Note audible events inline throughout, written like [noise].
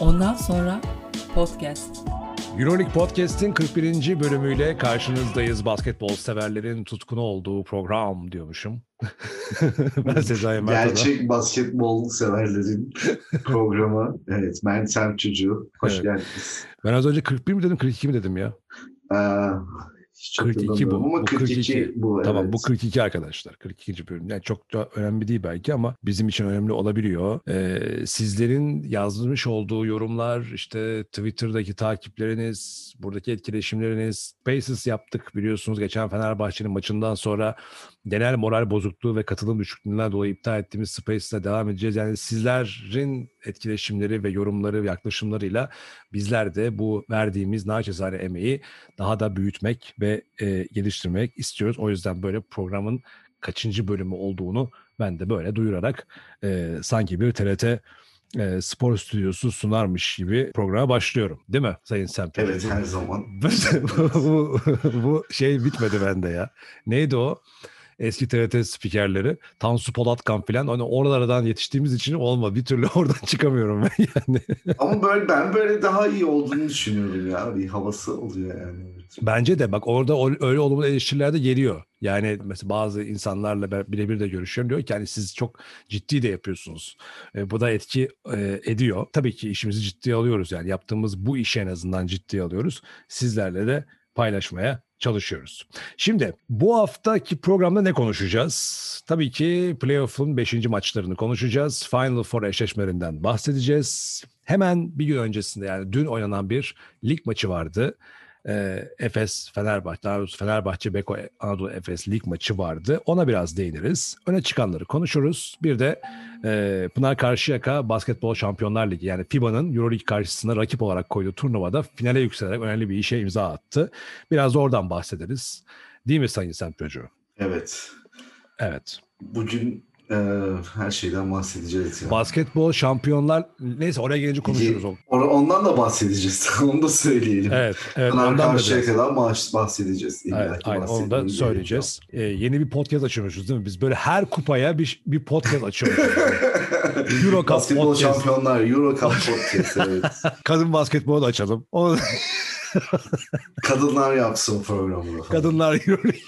Ondan sonra podcast. Euroleague Podcast'in 41. bölümüyle karşınızdayız. Basketbol severlerin tutkunu olduğu program diyormuşum. [laughs] ben Sezai Mert Gerçek basketbol severlerin programı. [laughs] Evet, ben Sem Çocuğu. Hoş Evet. geldiniz. Ben az önce 41 mi dedim 42 mi dedim ya? Ee, hiç 42 bu. Ama Bu 42, 42. bu. Tamam evet. bu 42 arkadaşlar. 42. bölüm. Yani çok da önemli değil belki ama bizim için önemli olabiliyor. Ee, sizlerin yazmış olduğu yorumlar, işte Twitter'daki takipleriniz, buradaki etkileşimleriniz. Spaces yaptık biliyorsunuz geçen Fenerbahçe'nin maçından sonra genel moral bozukluğu ve katılım düşüklüğünden dolayı iptal ettiğimiz Spaces'e devam edeceğiz. Yani sizlerin etkileşimleri ve yorumları ve yaklaşımlarıyla bizler de bu verdiğimiz naçizane emeği daha da büyütmek ve e, geliştirmek istiyoruz. O yüzden böyle programın kaçıncı bölümü olduğunu ben de böyle duyurarak e, sanki bir TRT e, spor stüdyosu sunarmış gibi programa başlıyorum. Değil mi Sayın Semper? Evet, her zaman. [laughs] bu, bu şey bitmedi bende ya. Neydi o? Eski TRT spikerleri. Tansu Polatkan filan. Hani oralardan yetiştiğimiz için olmadı. Bir türlü [laughs] oradan çıkamıyorum ben yani. Ama böyle ben böyle daha iyi olduğunu düşünüyorum ya. Bir havası oluyor yani. Bence de bak orada öyle olumlu eleştiriler de geliyor. Yani mesela bazı insanlarla birebir de görüşüyorum diyor ki yani siz çok ciddi de yapıyorsunuz. E, bu da etki e, ediyor. Tabii ki işimizi ciddiye alıyoruz yani yaptığımız bu işi en azından ciddiye alıyoruz. Sizlerle de paylaşmaya çalışıyoruz. Şimdi bu haftaki programda ne konuşacağız? Tabii ki playoff'un 5. maçlarını konuşacağız. Final Four eşleşmelerinden bahsedeceğiz. Hemen bir gün öncesinde yani dün oynanan bir lig maçı vardı. Ee, Efes Fenerbahçe, daha doğrusu Fenerbahçe Beko Anadolu Efes lig maçı vardı. Ona biraz değiniriz. Öne çıkanları konuşuruz. Bir de e, Pınar Karşıyaka Basketbol Şampiyonlar Ligi yani FIBA'nın Euroleague karşısında rakip olarak koyduğu turnuvada finale yükselerek önemli bir işe imza attı. Biraz da oradan bahsederiz. Değil mi Sayın Semt Çocuğu? Evet. Evet. Bugün e, her şeyden bahsedeceğiz ya. Basketbol şampiyonlar neyse oraya gelince konuşuruz. Or- Ondan da bahsedeceğiz. [laughs] Onu da söyleyelim. Evet, evet Pınar ondan da karşıya biraz. kadar bahsedeceğiz. İlla Evet, aynen, onu da söyleyeceğiz. Ee, yeni bir podcast açıyormuşuz değil mi? Biz böyle her kupaya bir, bir podcast açıyoruz. [laughs] Euro Cup Basketbol podcast. şampiyonlar, Euro Cup podcast. [laughs] Evet. Kadın basketbolu da açalım. O, Kadınlar yapsın programı. kadınlar Euroleague.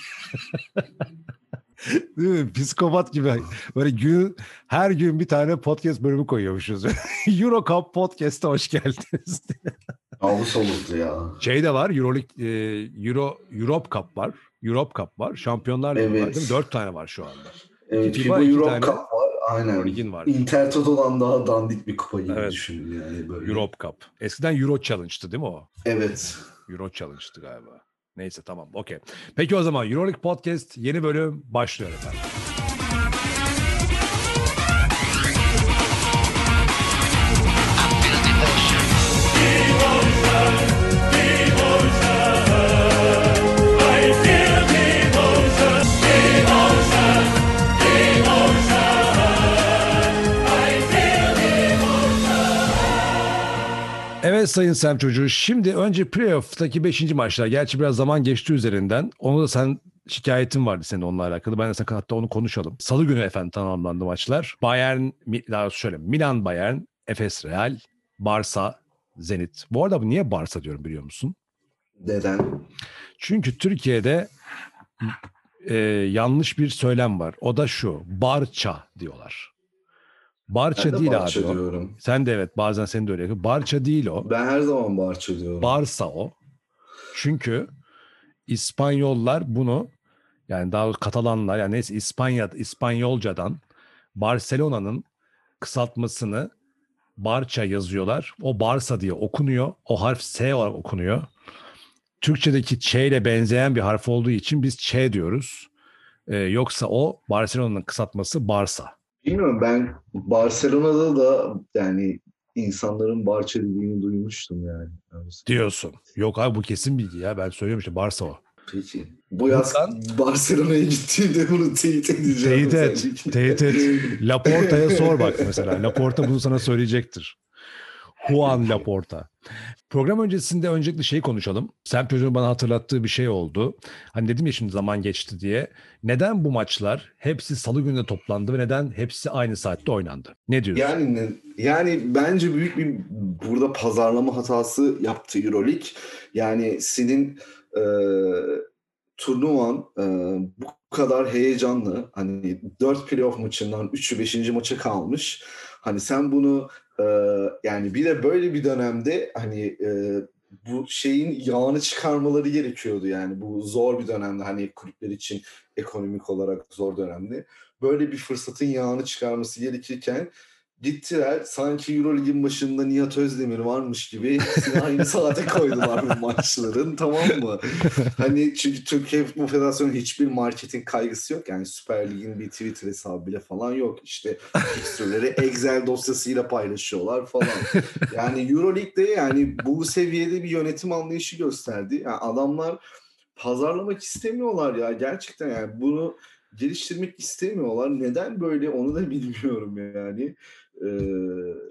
[laughs] Değil mi? Psikopat gibi. Böyle gün, her gün bir tane podcast bölümü koyuyormuşuz. [laughs] Euro Cup Podcast'a hoş geldiniz. Avus olurdu ya. şey de var. Euroleague, e, Euro, Europe Cup var. Europe Cup var. Şampiyonlar Ligi var Evet. değil mi? Dört tane var şu anda. Evet, FIBA FIBA iki Euro tane Cup var. Aynen. Euroleague'in var. Intertoto'dan daha dandik bir kupa gibi Evet. düşünün yani böyle. Europe Cup. Eskiden Euro Challenge'tı değil mi o? Evet. Euro Challenge'tı galiba. Neyse tamam okey. Peki o zaman Euroleague Podcast yeni bölüm başlıyor efendim. Evet Sayın Sem Çocuğu. Şimdi önce playoff'taki 5. maçlar. Gerçi biraz zaman geçti üzerinden. Onu da sen şikayetin vardı senin onunla alakalı. Ben de sana hatta onu konuşalım. Salı günü efendim tamamlandı maçlar. Bayern, daha şöyle Milan Bayern, Efes Real, Barça, Zenit. Bu arada bu niye Barça diyorum biliyor musun? Neden? Çünkü Türkiye'de e, yanlış bir söylem var. O da şu. Barça diyorlar. Barça de değil Barça abi o. diyorum. Sen de evet bazen sen de öyle. yapıyorsun. Barça değil o. Ben her zaman Barça diyorum. Barça o. Çünkü İspanyollar bunu yani daha Katalanlar yani neyse İspanya İspanyolcadan Barcelona'nın kısaltmasını Barça yazıyorlar. O Barça diye okunuyor. O harf S olarak okunuyor. Türkçedeki Ç ile benzeyen bir harf olduğu için biz Ç diyoruz. Ee, yoksa o Barcelona'nın kısaltması Barça. Bilmiyorum ben Barcelona'da da yani insanların Barça dediğini duymuştum yani. Diyorsun. Yok abi bu kesin bilgi ya. Ben söylüyorum işte Barça o. Peki. Bu yaz Buradan- Barcelona'ya gittiğimde bunu teyit edeceğim. Teyit et, teyit et. Laporta'ya sor bak mesela. Laporta bunu sana söyleyecektir. Juan Laporta. Program öncesinde öncelikle şeyi konuşalım. Sen çocuğun bana hatırlattığı bir şey oldu. Hani dedim ya şimdi zaman geçti diye. Neden bu maçlar hepsi salı gününe toplandı ve neden hepsi aynı saatte oynandı? Ne diyorsun? Yani yani bence büyük bir burada pazarlama hatası yaptı EuroLeague. Yani senin e, turnuvan e, bu kadar heyecanlı hani 4 playoff maçından 3'ü 5. maça kalmış. Hani sen bunu e, yani bir de böyle bir dönemde hani e, bu şeyin yağını çıkarmaları gerekiyordu yani. Bu zor bir dönemde hani kulüpler için ekonomik olarak zor dönemde. Böyle bir fırsatın yağını çıkarması gerekirken gittiler sanki Euroleague'in başında Nihat Özdemir varmış gibi aynı saate koydular bu maçların tamam mı? Hani çünkü Türkiye Futbol Federasyonu hiçbir marketing kaygısı yok. Yani Süper Lig'in bir Twitter hesabı bile falan yok. İşte fikstürleri Excel dosyasıyla paylaşıyorlar falan. Yani Euroleague'de yani bu seviyede bir yönetim anlayışı gösterdi. Yani adamlar pazarlamak istemiyorlar ya gerçekten yani bunu geliştirmek istemiyorlar. Neden böyle onu da bilmiyorum yani. Ee,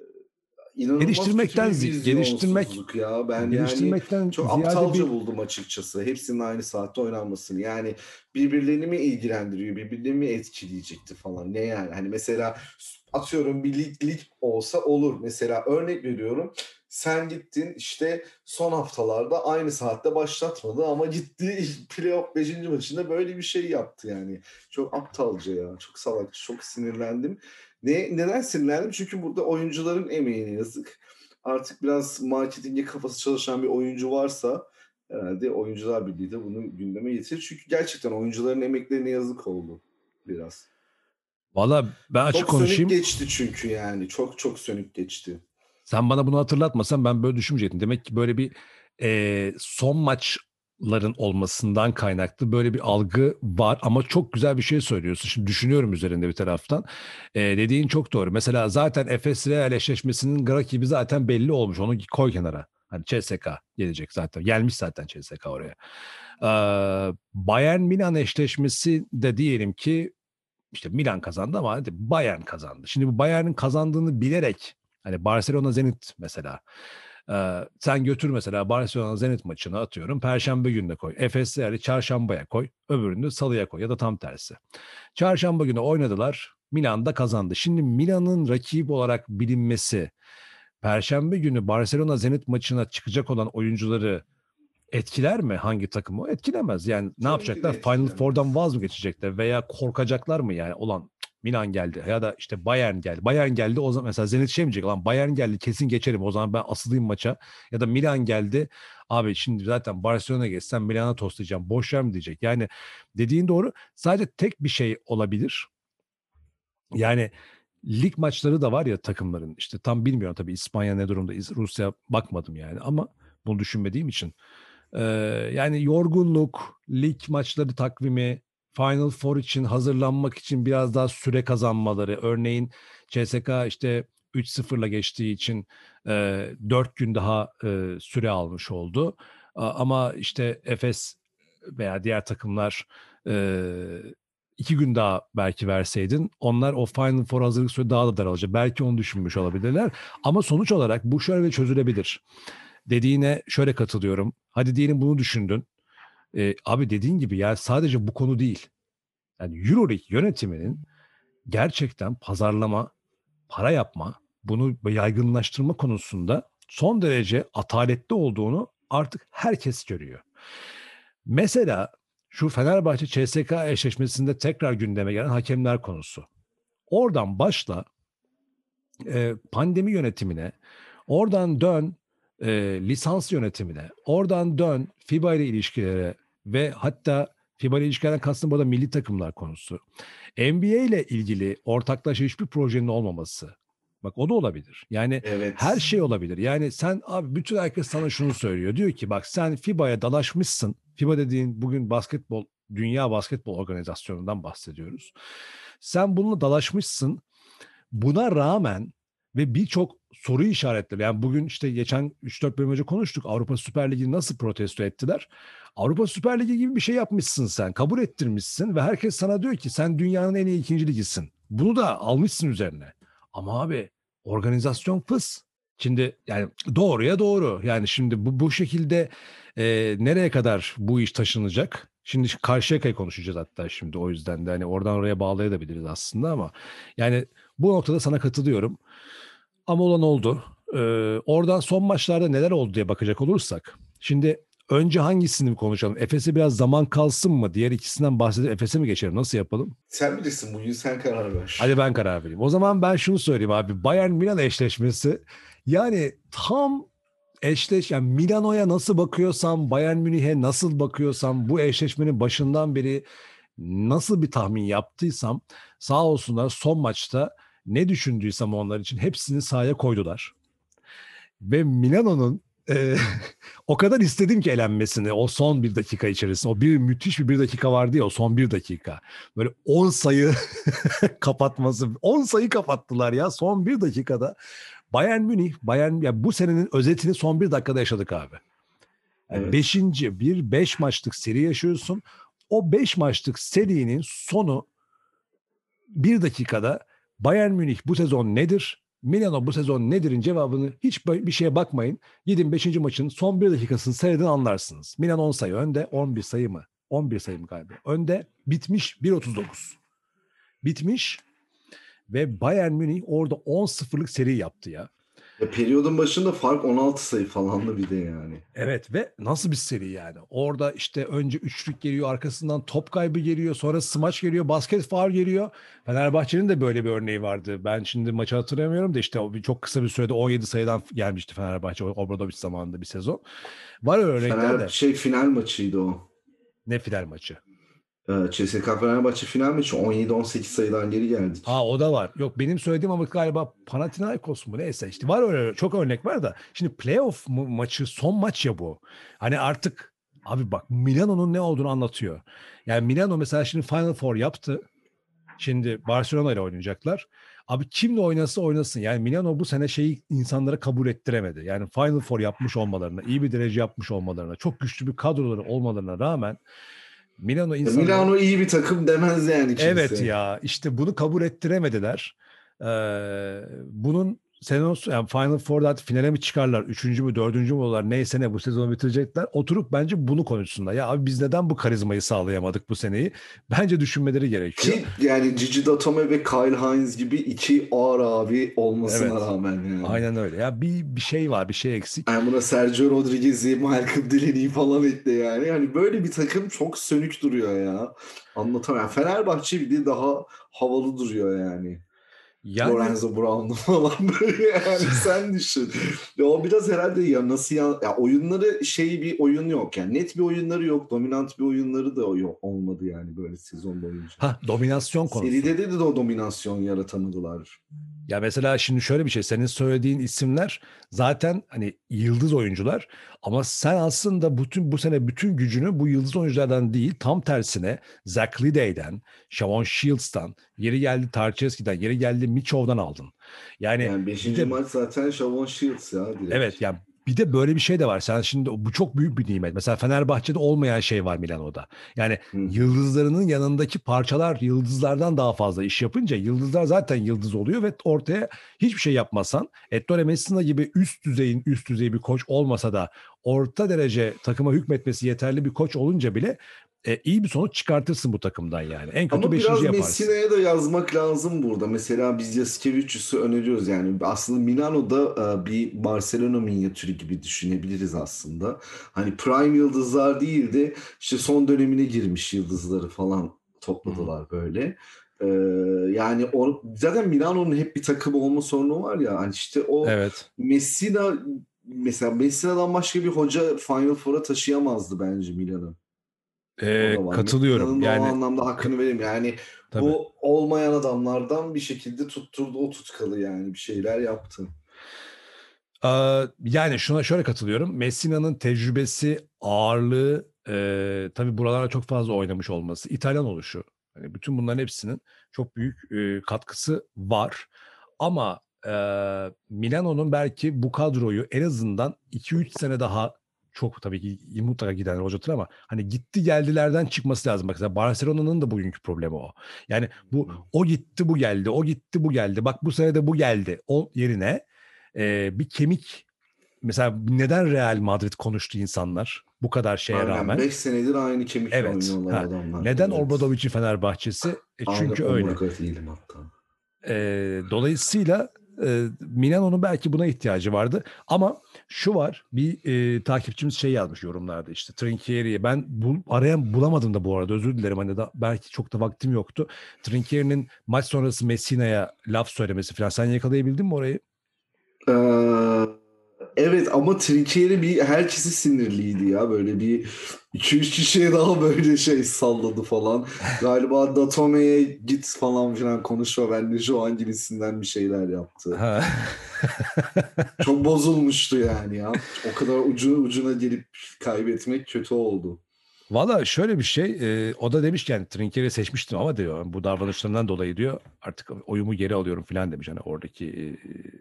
inanılmaz geliştirmekten geliştirmek ya. Ben yani geliştirmekten çok ziyade aptalca bir buldum açıkçası. Hepsinin aynı saatte oynanmasını. Yani birbirlerini mi ilgilendiriyor, birbirlerini mi etkileyecekti falan. Ne yani? Hani mesela atıyorum bir lig, lig olsa olur. Mesela örnek veriyorum. Sen gittin işte son haftalarda aynı saatte başlatmadı ama gitti [laughs] playoff 5. maçında böyle bir şey yaptı yani. Çok aptalca ya. Çok salak. Çok sinirlendim. Ne, neden sinirlendim? Çünkü burada oyuncuların emeğine yazık. Artık biraz marketinge kafası çalışan bir oyuncu varsa herhalde Oyuncular Birliği de bunu gündeme getirir. Çünkü gerçekten oyuncuların emeklerine yazık oldu biraz. Valla ben açık Çok konuşayım. sönük geçti çünkü yani. Çok çok sönük geçti. Sen bana bunu hatırlatmasan ben böyle düşünmeyecektim. Demek ki böyle bir e, son maçların olmasından kaynaklı böyle bir algı var ama çok güzel bir şey söylüyorsun. Şimdi düşünüyorum üzerinde bir taraftan. E, dediğin çok doğru. Mesela zaten Efes Real eşleşmesinin rakibi zaten belli olmuş. Onu koy kenara. Hani CSK gelecek zaten. Gelmiş zaten CSK oraya. Ee, Bayern Milan eşleşmesi de diyelim ki işte Milan kazandı ama Bayern kazandı. Şimdi bu Bayern'in kazandığını bilerek hani Barcelona Zenit mesela ee, sen götür mesela Barcelona Zenit maçını atıyorum Perşembe gününe koy. Efes Real'i çarşambaya koy. Öbürünü de salıya koy ya da tam tersi. Çarşamba günü oynadılar. Milan'da kazandı. Şimdi Milan'ın rakip olarak bilinmesi Perşembe günü Barcelona Zenit maçına çıkacak olan oyuncuları etkiler mi hangi takımı? Etkilemez. Yani ne Tabii yapacaklar? Final. Four'dan vaz mı geçecekler veya korkacaklar mı yani? Olan "Cık, Milan geldi ya da işte Bayern geldi. Bayern geldi o zaman mesela Zenit şey mi diyecek? Lan Bayern geldi kesin geçerim o zaman ben asılayım maça. Ya da Milan geldi. Abi şimdi zaten Barcelona geçsem Milan'a toslayacağım. Boş ver mi diyecek. Yani dediğin doğru. Sadece tek bir şey olabilir. Yani lig maçları da var ya takımların. İşte tam bilmiyorum tabii İspanya ne durumda. Rusya bakmadım yani ama bunu düşünmediğim için. Ee, yani yorgunluk, lig maçları takvimi, Final Four için hazırlanmak için biraz daha süre kazanmaları. Örneğin CSK işte 3-0'la geçtiği için e, 4 gün daha e, süre almış oldu. A- Ama işte Efes veya diğer takımlar e, iki gün daha belki verseydin onlar o Final Four hazırlık süre daha da daralacak. Belki onu düşünmüş olabilirler. Ama sonuç olarak bu şöyle çözülebilir. Dediğine şöyle katılıyorum. Hadi diyelim bunu düşündün. Ee, abi dediğin gibi ya sadece bu konu değil. Yani Euroleague yönetiminin gerçekten pazarlama, para yapma, bunu yaygınlaştırma konusunda son derece ataletli olduğunu artık herkes görüyor. Mesela şu Fenerbahçe CSK eşleşmesinde tekrar gündeme gelen hakemler konusu. Oradan başla e, pandemi yönetimine, oradan dön e, lisans yönetimine, oradan dön FIBA ile ilişkilere ve hatta FIBA ile ilişkilerden kastım burada milli takımlar konusu. NBA ile ilgili ortaklaşa hiçbir projenin olmaması. Bak o da olabilir. Yani Evet. her şey olabilir. Yani sen abi bütün herkes sana şunu söylüyor. Diyor ki bak sen FIBA'ya dalaşmışsın. FIBA dediğin bugün basketbol, Dünya Basketbol Organizasyonu'ndan bahsediyoruz. Sen bununla dalaşmışsın. Buna rağmen ve birçok soru işaretleri. Yani bugün işte geçen 3-4 bölüm önce konuştuk. Avrupa Süper Ligi'ni nasıl protesto ettiler? Avrupa Süper Ligi gibi bir şey yapmışsın sen. Kabul ettirmişsin ve herkes sana diyor ki sen dünyanın en iyi ikinci ligisin. Bunu da almışsın üzerine. Ama abi organizasyon fıs. Şimdi yani doğruya doğru. Yani şimdi bu, bu şekilde e, nereye kadar bu iş taşınacak? Şimdi Karşıyaka'yı konuşacağız hatta şimdi o yüzden de hani oradan oraya bağlayabiliriz aslında ama yani bu noktada sana katılıyorum. Ama olan oldu. Ee, oradan son maçlarda neler oldu diye bakacak olursak. Şimdi önce hangisini konuşalım? Efes'e biraz zaman kalsın mı? Diğer ikisinden bahsedip Efes'e mi geçelim? Nasıl yapalım? Sen bilirsin bugün sen karar ver. Hadi ben karar vereyim. O zaman ben şunu söyleyeyim abi. Bayern Milan eşleşmesi yani tam eşleş yani Milano'ya nasıl bakıyorsam, Bayern Münih'e nasıl bakıyorsam bu eşleşmenin başından beri nasıl bir tahmin yaptıysam sağ olsunlar son maçta ne düşündüysem onlar için hepsini sahaya koydular. Ve Milano'nun e, [laughs] o kadar istedim ki elenmesini o son bir dakika içerisinde. O bir müthiş bir bir dakika vardı ya o son bir dakika. Böyle 10 sayı [laughs] kapatması. 10 sayı kapattılar ya son bir dakikada. Bayern Münih, Bayern ya bu senenin özetini son bir dakikada yaşadık abi. Yani Evet. Beşinci bir beş maçlık seri yaşıyorsun. O beş maçlık serinin sonu bir dakikada Bayern Münih bu sezon nedir? Milano bu sezon nedir'in cevabını hiç bir şeye bakmayın. Gidin 5. maçın son bir dakikasını seyredin anlarsınız. Milan 10 sayı önde 11 sayı mı? 11 sayı mı galiba? Önde bitmiş 1.39. Bitmiş ve Bayern Münih orada 10-0'lık seri yaptı ya. Ya periyodun başında fark 16 sayı falandı bir de yani. Evet ve nasıl bir seri yani? Orada işte önce üçlük geliyor, arkasından top kaybı geliyor, sonra smaç geliyor, basket faul geliyor. Fenerbahçe'nin de böyle bir örneği vardı. Ben şimdi maçı hatırlamıyorum da işte çok kısa bir sürede 17 sayıdan gelmişti Fenerbahçe Obradoviç zamanında bir sezon. Var öyle örnekler Fener, de. şey final maçıydı o. Ne final maçı? Ee, CSKA Fenerbahçe final maçı 17-18 sayıdan geri geldik. Ha o da var. Yok benim söylediğim ama galiba Panathinaikos mu neyse işte var öyle çok örnek var da. Şimdi playoff maçı son maç ya bu. Hani artık abi bak Milano'nun ne olduğunu anlatıyor. Yani Milano mesela şimdi Final Four yaptı. Şimdi Barcelona ile oynayacaklar. Abi kimle oynasa oynasın. Yani Milano bu sene şeyi insanlara kabul ettiremedi. Yani Final Four yapmış olmalarına, iyi bir derece yapmış olmalarına, çok güçlü bir kadroları olmalarına rağmen Milano Ya insanlara... Milano iyi bir takım demez yani kimse. Evet ya işte bunu kabul ettiremediler. Ee, bunun sezon yani Final Four'da finale mi çıkarlar? Üçüncü mü dördüncü mü olurlar? Neyse ne bu sezonu bitirecekler. Oturup bence bunu konuşsunlar. Ya abi biz neden bu karizmayı sağlayamadık bu seneyi? Bence düşünmeleri gerekiyor. Ki yani Gigi Datome ve Kyle Hines gibi iki ağır abi olmasına Evet. rağmen yani. Aynen öyle. Ya bir bir şey var, bir şey eksik. Yani buna Sergio Rodriguez'i, Malcolm Delaney'i falan ekle yani. Yani böyle bir takım çok sönük duruyor ya. Anlatamam. Yani Fenerbahçe bir de daha havalı duruyor yani. Yani Lorenzo Brown'lu [laughs] falan böyle yani [laughs] sen düşün. Ya o biraz herhalde ya nasıl ya, ya oyunları şey bir oyun yok yani net bir oyunları yok dominant bir oyunları da yok olmadı yani böyle sezon boyunca. ha dominasyon konusu. Seride de, de o dominasyon yaratamadılar. Ya mesela şimdi şöyle bir şey senin söylediğin isimler zaten hani yıldız oyuncular ama sen aslında bütün bu sene bütün gücünü bu yıldız oyunculardan değil tam tersine Zach Lidey'den, Shavon Shields'tan, yeri geldi Tarcheski'den, yeri geldi Michov'dan aldın. Yani, Yani 5. bir de- maç zaten Shavon Shields ya direkt. evet yani bir de böyle bir şey de var. Sen şimdi bu çok büyük bir nimet. Mesela Fenerbahçe'de olmayan şey var Milano'da. Yani Hı. yıldızlarının yanındaki parçalar yıldızlardan daha fazla iş yapınca yıldızlar zaten yıldız oluyor ve ortaya hiçbir şey yapmasan Ettore Messina gibi üst düzeyin üst düzey bir koç olmasa da orta derece takıma hükmetmesi yeterli bir koç olunca bile e, iyi bir sonuç çıkartırsın bu takımdan yani. En kötü Ama beşinci biraz yaparsın. Messina'ya da yazmak lazım burada. Mesela biz Yaskevicius'u öneriyoruz yani. Aslında Milano'da e, bir Barcelona minyatürü gibi düşünebiliriz aslında. Hani prime yıldızlar değil de işte son dönemine girmiş yıldızları falan topladılar böyle. E, yani o, zaten Milano'nun hep bir takım olma sorunu var ya. Hani işte o Evet. Messina mesela Messina'dan başka bir hoca Final Four'a taşıyamazdı bence Milan'ı. E, katılıyorum. Milan'ın o Yani anlamda hakkını vereyim. Yani tabii. bu olmayan adamlardan bir şekilde tutturdu o tutkalı yani bir şeyler yaptı. Ee, yani şuna şöyle katılıyorum. Messina'nın tecrübesi, ağırlığı, e, tabii buralara çok fazla oynamış olması, İtalyan oluşu. Hani bütün bunların hepsinin çok büyük e, katkısı var. Ama e, Milano'nun belki bu kadroyu en azından 2-3 sene daha çok tabii ki mutlaka giden hocatır ama hani gitti geldilerden çıkması lazım. Bak mesela Barcelona'nın da bugünkü problemi o. Yani bu o gitti bu geldi, o gitti bu geldi. Bak bu sene de bu geldi. O yerine e, bir kemik mesela neden Real Madrid konuştu insanlar bu kadar şeye Aynen, rağmen? 5 senedir aynı kemikle Evet, oynuyorlar ha. adamlar. Neden Evet. Obradovic'in Fenerbahçe'si? E, çünkü Aynen, öyle. değilim hatta. E, dolayısıyla e, Milano'nun belki buna ihtiyacı vardı. Ama şu var bir e, takipçimiz şey yazmış yorumlarda işte Trinkieri'yi ben bul, arayan bulamadım da bu arada özür dilerim hani da belki çok da vaktim yoktu. Trinkieri'nin maç sonrası Messina'ya laf söylemesi falan sen yakalayabildin mi orayı? Ee, evet ama Trinkieri bir herkesi sinirliydi ya böyle bir 2-3 kişiye daha böyle şey salladı falan. Galiba Datome'ye git falan filan konuşma ben de şu an gibisinden bir şeyler yaptı. Çok bozulmuştu yani ya. O kadar ucu ucuna gelip kaybetmek kötü oldu. Valla şöyle bir şey e, o da demiş ki yani Trinkieri seçmiştim ama diyor bu davranışlarından dolayı diyor artık oyumu geri alıyorum falan demiş hani oradaki e,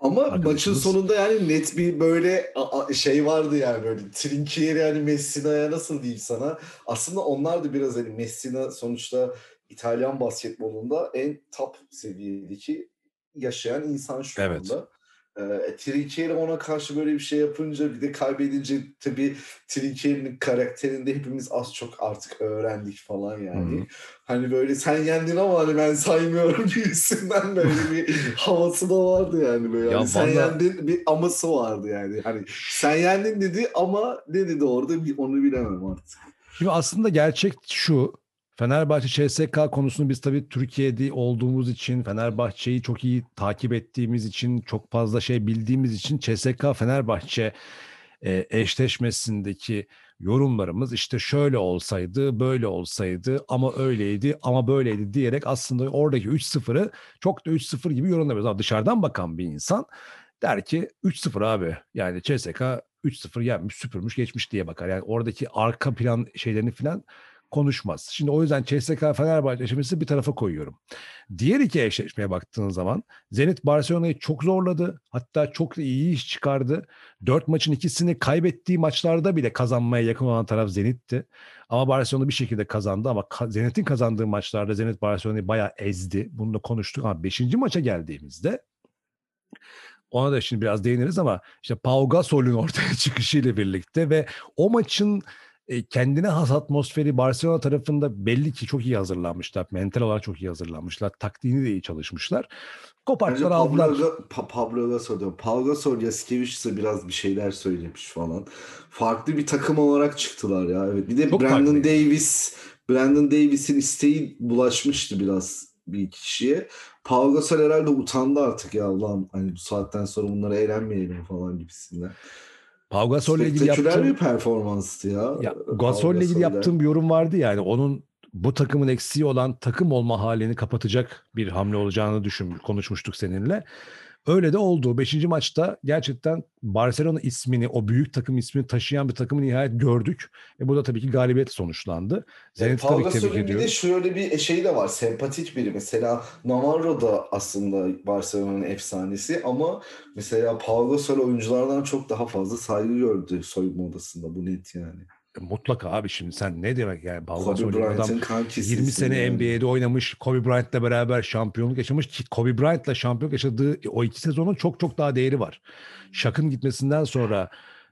Ama maçın sonunda yani net bir böyle a- şey vardı yani böyle Trinkieri yani Messina'ya nasıl diyeyim sana. Aslında onlar da biraz hani Messina sonuçta İtalyan basketbolunda en top seviyedeki yaşayan insan şu Evet. anda. Ee, Trinkieri ona karşı böyle bir şey yapınca bir de kaybedince tabii Trinkieri'nin karakterinde hepimiz az çok artık öğrendik falan yani. Hı hı. Hani böyle sen yendin ama hani ben saymıyorum [laughs] gibisinden böyle bir havası da vardı yani böyle. Ya Hani sen yendin bir aması vardı yani. Hani sen yendin dedi ama ne dedi orada bir onu bilemem artık. Şimdi aslında gerçek şu. Fenerbahçe CSK konusunu biz tabii Türkiye'de olduğumuz için, Fenerbahçe'yi çok iyi takip ettiğimiz için, çok fazla şey bildiğimiz için CSK Fenerbahçe e, eşleşmesindeki yorumlarımız işte şöyle olsaydı, böyle olsaydı ama öyleydi ama böyleydi diyerek aslında oradaki 3-0'ı çok da 3-0 gibi yorumlamıyoruz. Dışarıdan bakan bir insan der ki 3-0 abi. Yani CSK 3-0 yenmiş, süpürmüş, geçmiş diye bakar. Yani oradaki arka plan şeylerini falan konuşmaz. Şimdi o yüzden CSK Fenerbahçe eşleşmesi bir tarafa koyuyorum. Diğer iki eşleşmeye baktığın zaman Zenit Barcelona'yı çok zorladı. Hatta çok da iyi iş çıkardı. Dört maçın ikisini kaybettiği maçlarda bile kazanmaya yakın olan taraf Zenit'ti. Ama Barcelona bir şekilde kazandı ama Zenit'in kazandığı maçlarda Zenit Barcelona'yı bayağı ezdi. Bunu da konuştuk ama beşinci maça geldiğimizde ona da şimdi biraz değiniriz ama işte Pau Gasol'ün ortaya [laughs] çıkışıyla birlikte ve o maçın e, kendine has atmosferi Barcelona tarafında belli ki çok iyi hazırlanmışlar. Mental olarak çok iyi hazırlanmışlar. Taktiğini de iyi çalışmışlar. Pablo, aldılar. Ga- Pa- Pablo Gasol diyorum. Pau Gasol Yaskevicius'e biraz bir şeyler söylemiş falan. Farklı bir takım olarak çıktılar ya. Evet. Bir de Çok Brandon farklıydı. Davis Brandon Davis'in isteği bulaşmıştı biraz bir kişiye. Pau Gasol herhalde utandı artık ya Allah'ım hani bu saatten sonra bunlara eğlenmeyelim falan gibisinden. Pau Gasol'le ilgili yaptığım bir performanstı ya. Ya Gasol'le ilgili yaptığım bir yorum vardı yani onun bu takımın eksiği olan takım olma halini kapatacak bir hamle olacağını düşün konuşmuştuk seninle. Öyle de oldu. Beşinci maçta gerçekten Barcelona ismini, o büyük takım ismini taşıyan bir takımı nihayet gördük. Ve bu da tabii ki galibiyet sonuçlandı. Zenit'i Pau tabii ki tebrik bir de şöyle bir şey de var. Sempatik biri. Mesela Navarro da aslında Barcelona'nın efsanesi ama mesela Pau Gasol oyunculardan çok daha fazla saygı gördü soyunma odasında. Bu net yani. E, Mutlaka abi şimdi sen ne demek yani Kobe adam Bryant'ın kankisi. 20 sene yani. NBA'de oynamış, Kobe Bryant'la beraber şampiyonluk yaşamış ki Kobe Bryant'la şampiyonluk yaşadığı o iki sezonun çok çok daha değeri var. Shaq'ın gitmesinden sonra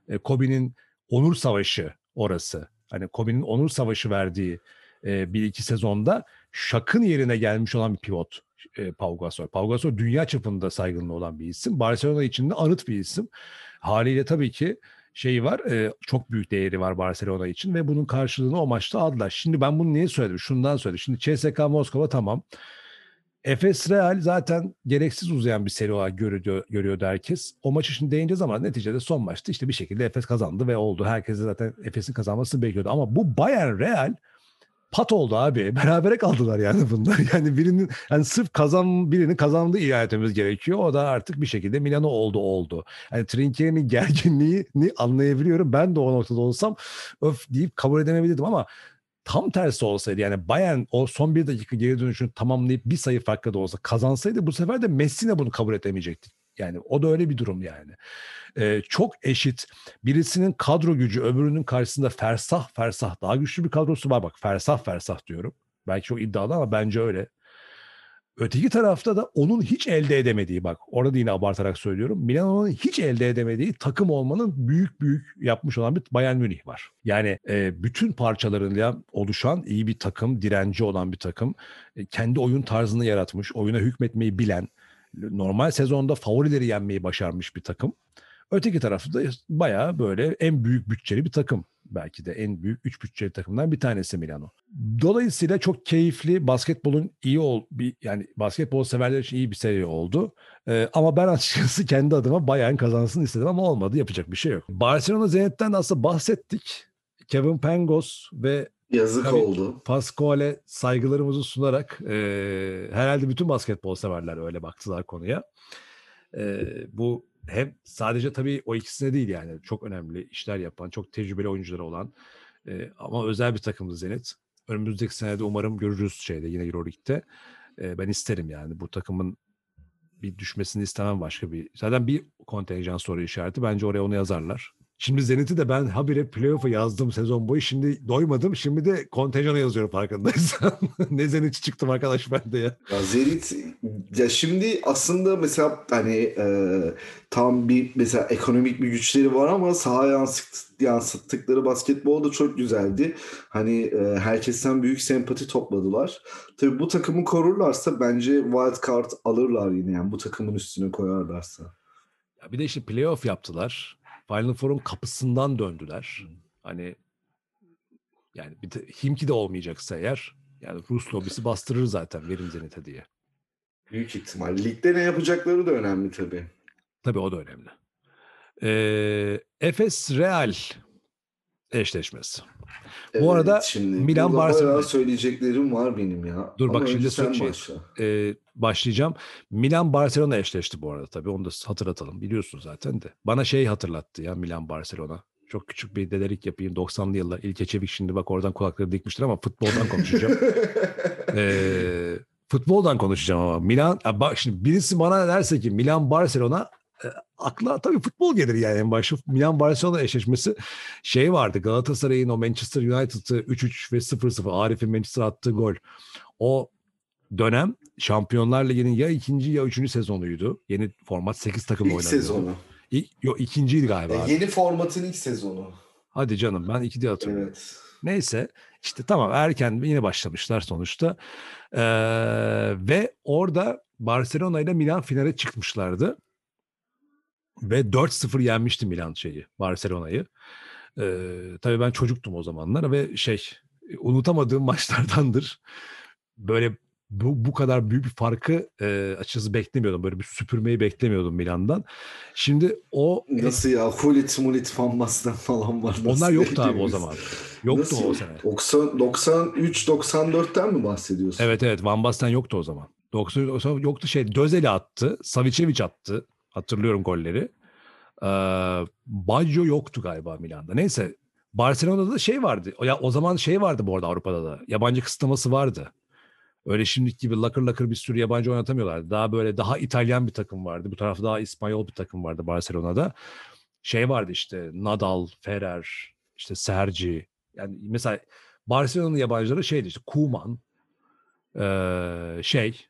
e, Kobe'nin onur savaşı orası. Hani Kobe'nin onur savaşı verdiği e, bir iki sezonda Shaq'ın yerine gelmiş olan bir pivot e, Pau Gasol. Pau Gasol dünya çapında saygınlığı olan bir isim. Barcelona için de anıt bir isim. Haliyle tabii ki şeyi var. e, çok büyük değeri var Barcelona için ve bunun karşılığını o maçta aldılar. Şimdi ben bunu niye söyledim? Şundan söyledim. Şimdi CSK Moskova tamam. Efes Real zaten gereksiz uzayan bir seri olarak görüyor, görüyordu herkes. O maçı şimdi değineceğiz ama neticede son maçta işte bir şekilde Efes kazandı ve oldu. Herkes zaten Efes'in kazanmasını bekliyordu. Ama bu Bayern Real pat oldu abi. [laughs] Berabere kaldılar yani bunlar. [laughs] Yani birinin yani sırf kazan birini kazandığı ilan gerekiyor. O da artık bir şekilde Milano oldu oldu. Yani Trinkieri'nin [laughs] gerginliğini anlayabiliyorum. Ben de o noktada olsam öf deyip kabul edemeyebilirdim ama tam tersi olsaydı yani Bayern o son bir dakika geri dönüşünü tamamlayıp bir sayı farklı da olsa kazansaydı bu sefer de Messina bunu kabul edemeyecekti. Yani o da öyle bir durum yani. Çok eşit. Birisinin kadro gücü öbürünün karşısında fersah fersah daha güçlü bir kadrosu var. Bak fersah fersah diyorum. Belki çok iddialı ama bence öyle. Öteki tarafta da onun hiç elde edemediği bak orada yine abartarak söylüyorum. Milano'nun hiç elde edemediği takım olmanın büyük büyük yapmış olan bir Bayern Münih var. Yani e, bütün parçalarıyla oluşan iyi bir takım, direnci olan bir takım. E, kendi oyun tarzını yaratmış, oyuna hükmetmeyi bilen, normal sezonda favorileri yenmeyi başarmış bir takım. Öteki tarafta da bayağı böyle en büyük bütçeli bir takım. Belki de en büyük 3 bütçeli takımdan bir tanesi Milano. Dolayısıyla çok keyifli basketbolun iyi ol bir yani basketbol severler için iyi bir seri oldu. Ee, ama ben açıkçası [laughs] kendi adıma Bayern kazansın istedim ama olmadı. Yapacak bir şey yok. Barcelona Zenit'ten de aslında bahsettik. Kevin Pangos ve Yazık Tabii. oldu. Pascual'e saygılarımızı sunarak e, herhalde bütün basketbol severler öyle baktılar konuya. E, bu hem sadece tabii o ikisine değil yani çok önemli işler yapan, çok tecrübeli oyuncuları olan e, ama özel bir takımdı Zenit. Önümüzdeki senede umarım görürüz şeyde yine Euroleague'de. E, ben isterim yani bu takımın bir düşmesini istemem başka bir. Zaten bir kontenjan soru işareti. Bence oraya onu yazarlar. Şimdi Zenit'i de ben habire playoff'a yazdım sezon boyu. Şimdi doymadım. Şimdi de kontenjana yazıyorum farkındaysan. [laughs] ne Zenit çıktım arkadaş ben de ya. Ya Zenit ya şimdi aslında mesela hani e, tam bir mesela ekonomik bir güçleri var ama sahaya yansıt, yansıttıkları basketbol da çok güzeldi. Hani e, herkesten büyük sempati topladılar. Tabii bu takımı korurlarsa bence wild card alırlar yine yani bu takımın üstüne koyarlarsa. ya bir de işte playoff yaptılar. Final Four'un kapısından döndüler. Hani yani bir de Himki de olmayacaksa eğer yani Rus lobisi bastırır zaten verin Zenit'e diye. Büyük ihtimal. Ligde ne yapacakları da önemli tabii. Tabii o da önemli. Ee, Efes Real eşleşmesi. Bu arada şimdi Milan Barcelona- söyleyeceklerim var benim ya. Dur bak Ama şimdi önce sen şey- başla. Ee, başlayacağım. Milan Barcelona eşleşti bu arada tabii onu da hatırlatalım biliyorsun zaten de. Bana şey hatırlattı ya Milan Barcelona. Çok küçük bir dedelik yapayım 90'lı yıllar. İlke Çevik şimdi bak oradan kulakları dikmiştir ama futboldan konuşacağım. Ee, [laughs] futboldan konuşacağım ama Milan bak şimdi birisi bana derse ki Milan Barcelona e, akla tabii futbol gelir yani en başta. Milan Barcelona eşleşmesi şey vardı Galatasaray'ın o Manchester United'ı 3-3 ve 0-0 Arif'in Manchester attığı gol. O dönem Şampiyonlar Ligi'nin ya ikinci ya üçüncü sezonuydu. Yeni format 8 takım İlk oynanıyor. sezonu. İlk, yok ikinciydi galiba. E, yeni formatın ilk sezonu. Hadi canım ben iki diye hatırlıyorum. Evet. Neyse işte tamam erken yine başlamışlar sonuçta. Ee, ve orada Barcelona ile Milan finale çıkmışlardı. Ve 4-0 yenmişti Milan şeyi Barcelona'yı. Ee, tabii ben çocuktum o zamanlar ve şey unutamadığım [laughs] maçlardandır. Böyle bu, bu kadar büyük bir farkı e, açıkçası beklemiyordum. Böyle bir süpürmeyi beklemiyordum Milan'dan. Şimdi o Nasıl ya? Hulit Mulit Van Basten falan var. Nasıl onlar yoktu abi o zaman. Yoktu Nasıl? o sene. 90, 93 94'ten mi bahsediyorsun? Evet evet Van Basten yoktu o zaman. 90 o zaman yoktu şey Dözeli attı. Savicevic attı. Hatırlıyorum golleri. Ee, Baggio yoktu galiba Milan'da. Neyse Barcelona'da da şey vardı. Ya o zaman şey vardı bu arada Avrupa'da da. Yabancı kısıtlaması vardı. Öyle şimdiki gibi lakır lakır bir sürü yabancı oynatamıyorlardı. Daha böyle daha İtalyan bir takım vardı. Bu tarafta daha İspanyol bir takım vardı Barcelona'da. Şey vardı işte Nadal, Ferrer, işte Sergi. Yani mesela Barcelona'nın yabancıları şeydi işte Koeman, ee, şey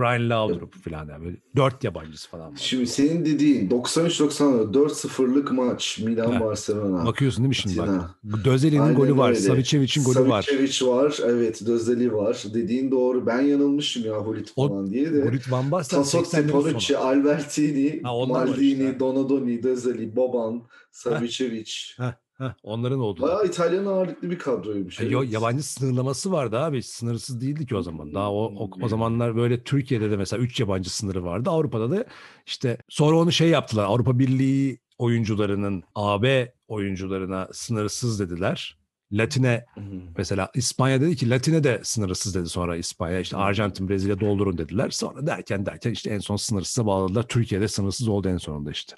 Brian Laudrup falan yani böyle dört yabancısı falan var. Şimdi senin dediğin 93-94 4-0'lık maç Milan Ha. Barcelona. Bakıyorsun değil mi şimdi bak. Dözeli'nin golü var. Savicevic'in golü var. Savicevic var. Evet Dözeli var. Dediğin doğru. Ben yanılmışım ya Hulit O- falan diye de. Hulit Van Basten Tassotti, 80'lerin Panucci. Albertini, Ha, Maldini, işte. Donadoni, Dözeli, Boban, Savicevic. Heh, heh, onların oldu. Bayağı İtalyan ağırlıklı bir kadroymuş. E, yo- evet. yabancı sınırlaması vardı abi. Sınırsız değildi ki o zaman. Daha o, o, o zamanlar böyle Türkiye'de de mesela 3 yabancı sınırı vardı. Avrupa'da da işte sonra onu şey yaptılar. Avrupa Birliği oyuncularının AB oyuncularına sınırsız dediler. Latine hı. mesela İspanya dedi ki Latine de sınırsız dedi sonra İspanya. işte Arjantin, Brezilya doldurun dediler. Sonra derken derken işte en son sınırsıza bağladılar. Türkiye'de sınırsız oldu en sonunda işte.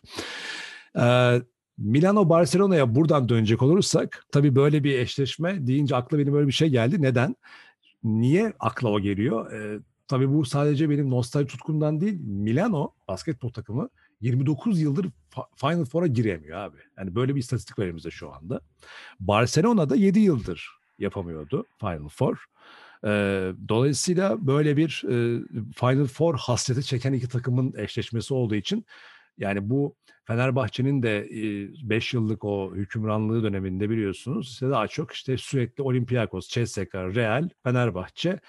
Ee, Milano Barcelona'ya buradan dönecek olursak tabii böyle bir eşleşme deyince akla benim böyle bir şey geldi. Neden? Niye akla o geliyor? Ee, tabii bu sadece benim nostalji tutkumdan değil. Milano basketbol takımı 29 yıldır Final Four'a giremiyor abi. Yani böyle bir istatistik var elimizde şu anda. Barcelona'da 7 yıldır yapamıyordu Final Four. E, dolayısıyla böyle bir e, Final Four hasreti çeken iki takımın eşleşmesi olduğu için yani bu Fenerbahçe'nin de 5 yıllık o hükümranlığı döneminde biliyorsunuz işte daha çok işte sürekli Olympiakos, CSKA, Real, Fenerbahçe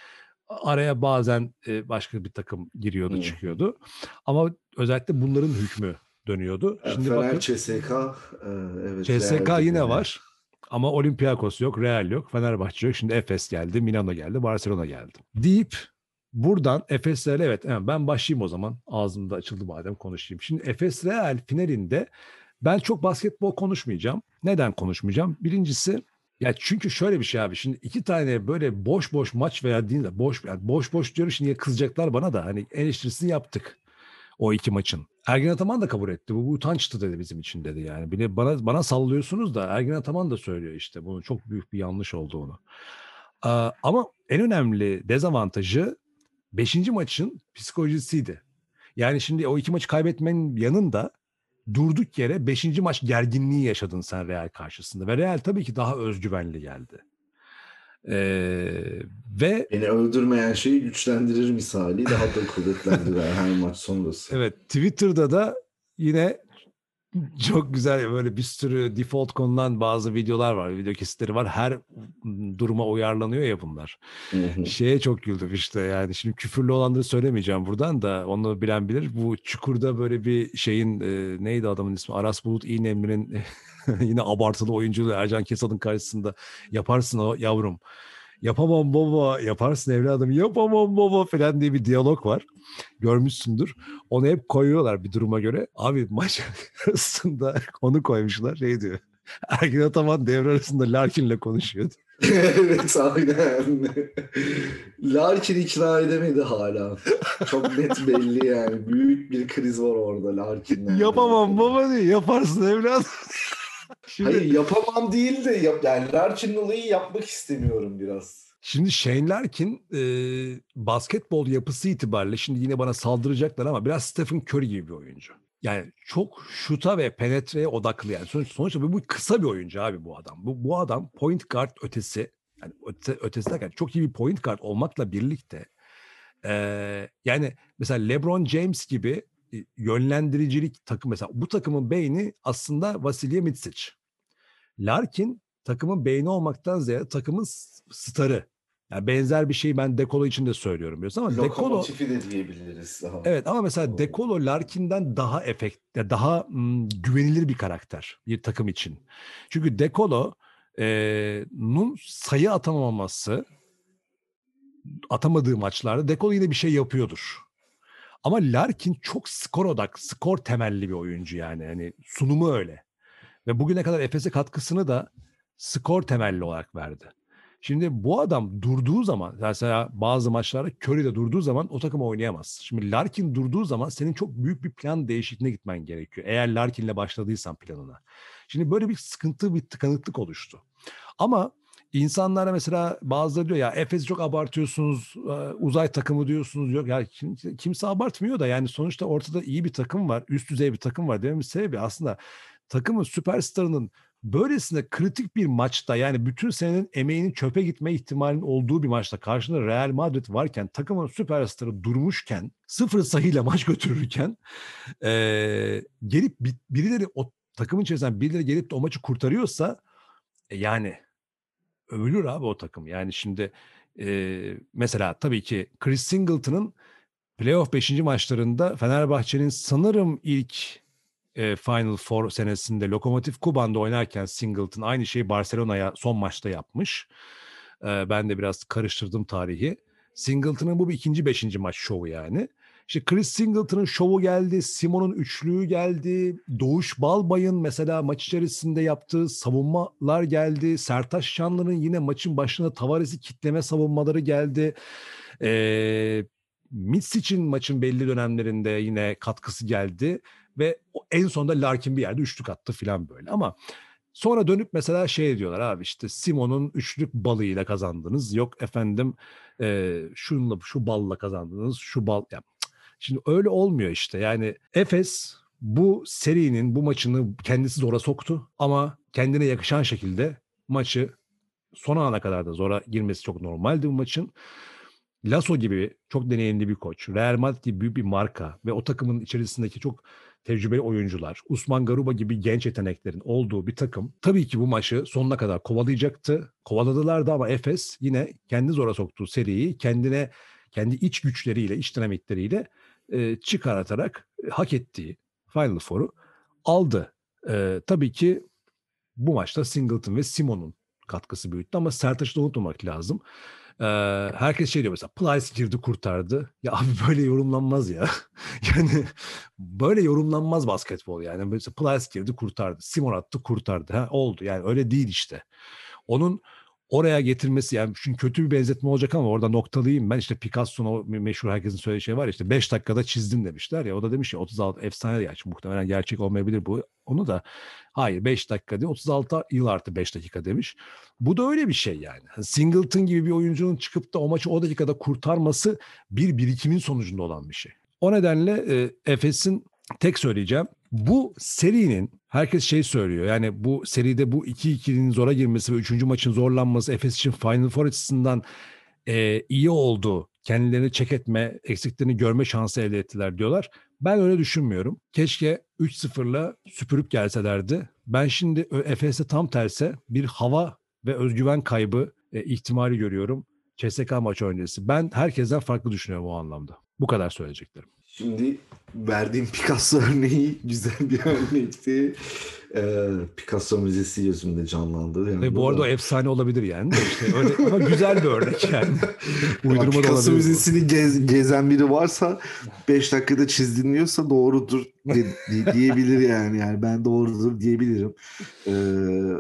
araya bazen başka bir takım giriyordu, çıkıyordu. Ama özellikle bunların hükmü dönüyordu. Şimdi Fener, bakın, CSK, evet. CSK yine var. Ama Olympiakos yok, Real yok, Fenerbahçe yok. Şimdi Efes geldi, Milano geldi, Barcelona geldi. Deyip buradan Efes Real evet ben başlayayım o zaman. Ağzımda açıldı madem konuşayım. Şimdi Efes Real finalinde ben çok basketbol konuşmayacağım. Neden konuşmayacağım? Birincisi ya çünkü şöyle bir şey abi. Şimdi iki tane böyle boş boş maç verdiğinde boş yani boş boş diyorum şimdi kızacaklar bana da hani eleştirisini yaptık o iki maçın. Ergin Ataman da kabul etti. Bu, bu utançtı dedi bizim için dedi yani. Bile bana bana sallıyorsunuz da Ergin Ataman da söylüyor işte bunun çok büyük bir yanlış olduğunu. Ee, ama en önemli dezavantajı beşinci maçın psikolojisiydi. Yani şimdi o iki maçı kaybetmenin yanında durduk yere beşinci maç gerginliği yaşadın sen Real karşısında. Ve Real tabii ki daha özgüvenli geldi. Ee, ve Beni öldürmeyen şeyi güçlendirir misali daha da kuvvetlendiler her maç sonrası. Evet Twitter'da da yine [laughs] çok güzel böyle bir sürü default konulan bazı videolar var. Video kesitleri var. Her duruma uyarlanıyor ya bunlar. Şeye çok güldüm işte yani şimdi küfürlü olanları söylemeyeceğim buradan da onu bilen bilir. Bu çukurda böyle bir şeyin e, neydi adamın ismi? Aras Bulut İğnemli'nin [laughs] yine abartılı oyunculuğu Ercan Kesal'ın karşısında yaparsın o yavrum yapamam baba yaparsın evladım yapamam baba falan diye bir diyalog var. Görmüşsündür. Onu hep koyuyorlar bir duruma göre. Abi maç [laughs] arasında onu koymuşlar şey diyor. Ergin Ataman devre arasında Larkin'le konuşuyordu. [laughs] evet aynen. Larkin ikna edemedi hala. Çok net belli yani. Büyük bir kriz var orada Larkin'le. Yapamam baba diyor. Yaparsın evladım. [laughs] Şimdi... Hayır yapamam değil de yap, yani Larkin'in olayı yapmak istemiyorum biraz. Şimdi Shane Larkin e, basketbol yapısı itibariyle şimdi yine bana saldıracaklar ama biraz Stephen Curry gibi bir oyuncu. Yani çok şuta ve penetreye odaklı yani. Sonuç, sonuçta bu, bu kısa bir oyuncu abi bu adam. Bu, bu adam point guard ötesi yani öte, ötesi derken çok iyi bir point guard olmakla birlikte e, yani mesela LeBron James gibi yönlendiricilik takım mesela bu takımın beyni aslında Vasilya Mitsic. Larkin takımın beyni olmaktan ziyade takımın starı. Yani benzer bir şeyi ben Dekolo için de söylüyorum biliyorsun ama Dekolo de diyebiliriz daha. Evet ama mesela Dekolo Larkin'den daha efekt daha m, güvenilir bir karakter bir takım için. Çünkü Dekolo e, nun sayı atamaması atamadığı maçlarda Dekolo yine bir şey yapıyordur. Ama Larkin çok skor odak, skor temelli bir oyuncu yani. Hani sunumu öyle. Ve bugüne kadar Efes'e katkısını da skor temelli olarak verdi. Şimdi bu adam durduğu zaman mesela bazı maçlarda Curry de durduğu zaman o takım oynayamaz. Şimdi Larkin durduğu zaman senin çok büyük bir plan değişikliğine gitmen gerekiyor. Eğer Larkin'le başladıysan planına. Şimdi böyle bir sıkıntı bir tıkanıklık oluştu. Ama insanlara mesela bazıları diyor ya Efes'i çok abartıyorsunuz, uzay takımı diyorsunuz. Yok ya kimse abartmıyor da yani sonuçta ortada iyi bir takım var, üst düzey bir takım var dememin sebebi aslında takımın süperstarının böylesine kritik bir maçta yani bütün senenin emeğinin çöpe gitme ihtimalinin olduğu bir maçta karşında Real Madrid varken takımın süperstarı durmuşken sıfır sayıyla maç [laughs] götürürken e, gelip birileri o takımın içerisinden birileri gelip de o maçı kurtarıyorsa e, yani övülür abi o takım. Yani şimdi e, mesela tabii ki Chris Singleton'ın playoff 5. maçlarında Fenerbahçe'nin sanırım ilk e, Final Four senesinde Lokomotiv Kuban'da oynarken Singleton aynı şeyi Barcelona'ya son maçta yapmış. E, ben de biraz karıştırdım tarihi. Singleton'ın bu bir ikinci beşinci maç şovu yani. İşte Chris Singleton'ın şovu geldi, Simon'un üçlüğü geldi, Doğuş Balbay'ın mesela maç içerisinde yaptığı savunmalar geldi, Sertaş Şanlı'nın yine maçın başına Tavares'i kitleme savunmaları geldi. Ee, Mitsic'in maçın belli dönemlerinde yine katkısı geldi ve en sonunda Larkin bir yerde üçlük attı falan böyle ama sonra dönüp mesela şey diyorlar abi işte Simon'un üçlük balıyla kazandınız yok efendim e, şunla şu balla kazandınız şu bal ya şimdi öyle olmuyor işte yani Efes bu serinin bu maçını kendisi zora soktu ama kendine yakışan şekilde maçı son ana kadar da zora girmesi çok normaldi bu maçın. Lasso gibi çok deneyimli bir koç, Real Madrid gibi büyük bir marka ve o takımın içerisindeki çok tecrübeli oyuncular, Usman Garuba gibi genç yeteneklerin olduğu bir takım tabii ki bu maçı sonuna kadar kovalayacaktı. Kovaladılar da ama Efes yine kendi zora soktuğu seriyi kendine kendi iç güçleriyle, iç dinamikleriyle e, çıkartarak e, hak ettiği Final Four'u aldı. E, tabii ki bu maçta Singleton ve Simon'un katkısı büyüttü ama Sertaç'ı unutmamak lazım. Ee, herkes şey diyor mesela Plyce girdi kurtardı. Ya abi [laughs] böyle yorumlanmaz ya. [laughs] yani böyle yorumlanmaz basketbol yani. Mesela Plyce girdi kurtardı. Simon attı kurtardı. Ha, oldu yani öyle değil işte. Onun oraya getirmesi yani çünkü kötü bir benzetme olacak ama orada noktalıyım ben işte Picasso'nun o meşhur herkesin söylediği şey var ya işte 5 dakikada çizdim demişler ya o da demiş ya 36 efsane ya muhtemelen gerçek olmayabilir bu onu da hayır 5 dakika değil 36 yıl artı 5 dakika demiş. Bu da öyle bir şey yani. Hani Singleton gibi bir oyuncunun çıkıp da o maçı o dakikada kurtarması bir birikimin sonucunda olan bir şey. O nedenle e, Efes'in tek söyleyeceğim bu serinin herkes şey söylüyor. Yani bu seride bu 2-2'nin zora girmesi ve 3. maçın zorlanması Efes için Final Four açısından e, iyi oldu. Kendilerini çek etme, eksiklerini görme şansı elde ettiler diyorlar. Ben öyle düşünmüyorum. Keşke 3-0'la süpürüp gelselerdi. Ben şimdi Efes'e tam terse bir hava ve özgüven kaybı e, ihtimali görüyorum. CSK maçı öncesi. Ben herkesten farklı düşünüyorum o anlamda. Bu kadar söyleyeceklerim. Şimdi verdiğim Picasso [laughs] örneği güzel bir örnekti. Ee, Picasso Müzesi gözümde canlandı. Yani Ve bu arada da... efsane olabilir yani. İşte öyle, ama güzel bir örnek yani. [laughs] Uydurma Picasso Müzesi'ni gez, gezen biri varsa 5 dakikada çizdiğiniyorsa doğrudur de, de, diyebilir yani. yani. Ben doğrudur diyebilirim. Ee,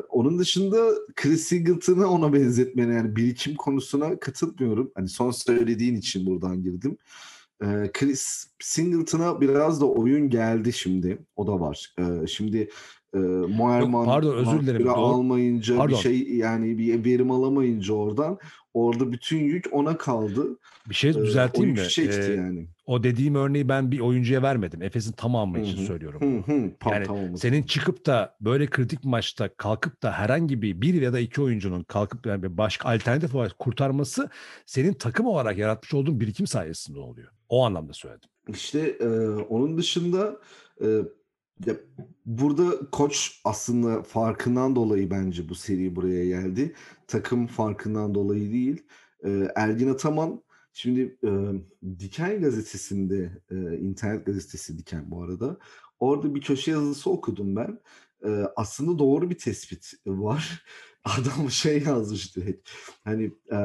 onun dışında Chris Singleton'ı ona benzetmene yani birikim konusuna katılmıyorum. Hani son söylediğin için buradan girdim. Ee, Chris Singleton'a biraz da oyun geldi şimdi. O da var. Ee, şimdi e, Moerman pardon özür dilerim. almayınca pardon. bir şey yani bir verim alamayınca oradan orada bütün yük ona kaldı. Bir şey düzelteyim ee, mi? Çekti ee, yani. O dediğim örneği ben bir oyuncuya vermedim. Efes'in tamamı için Hı-hı. söylüyorum. Hı-hı. Yani senin çıkıp da böyle kritik maçta kalkıp da herhangi bir bir ya da iki oyuncunun kalkıp yani başka alternatif olarak kurtarması senin takım olarak yaratmış olduğun birikim sayesinde oluyor. O anlamda söyledim. İşte e, onun dışında e, ya, burada koç aslında farkından dolayı bence bu seri buraya geldi. Takım farkından dolayı değil. E, Ergin Ataman şimdi e, Diken gazetesinde, e, internet gazetesi Diken bu arada. Orada bir köşe yazısı okudum ben. E, aslında doğru bir tespit var. [laughs] Adam şey yazmış direkt. Hani e,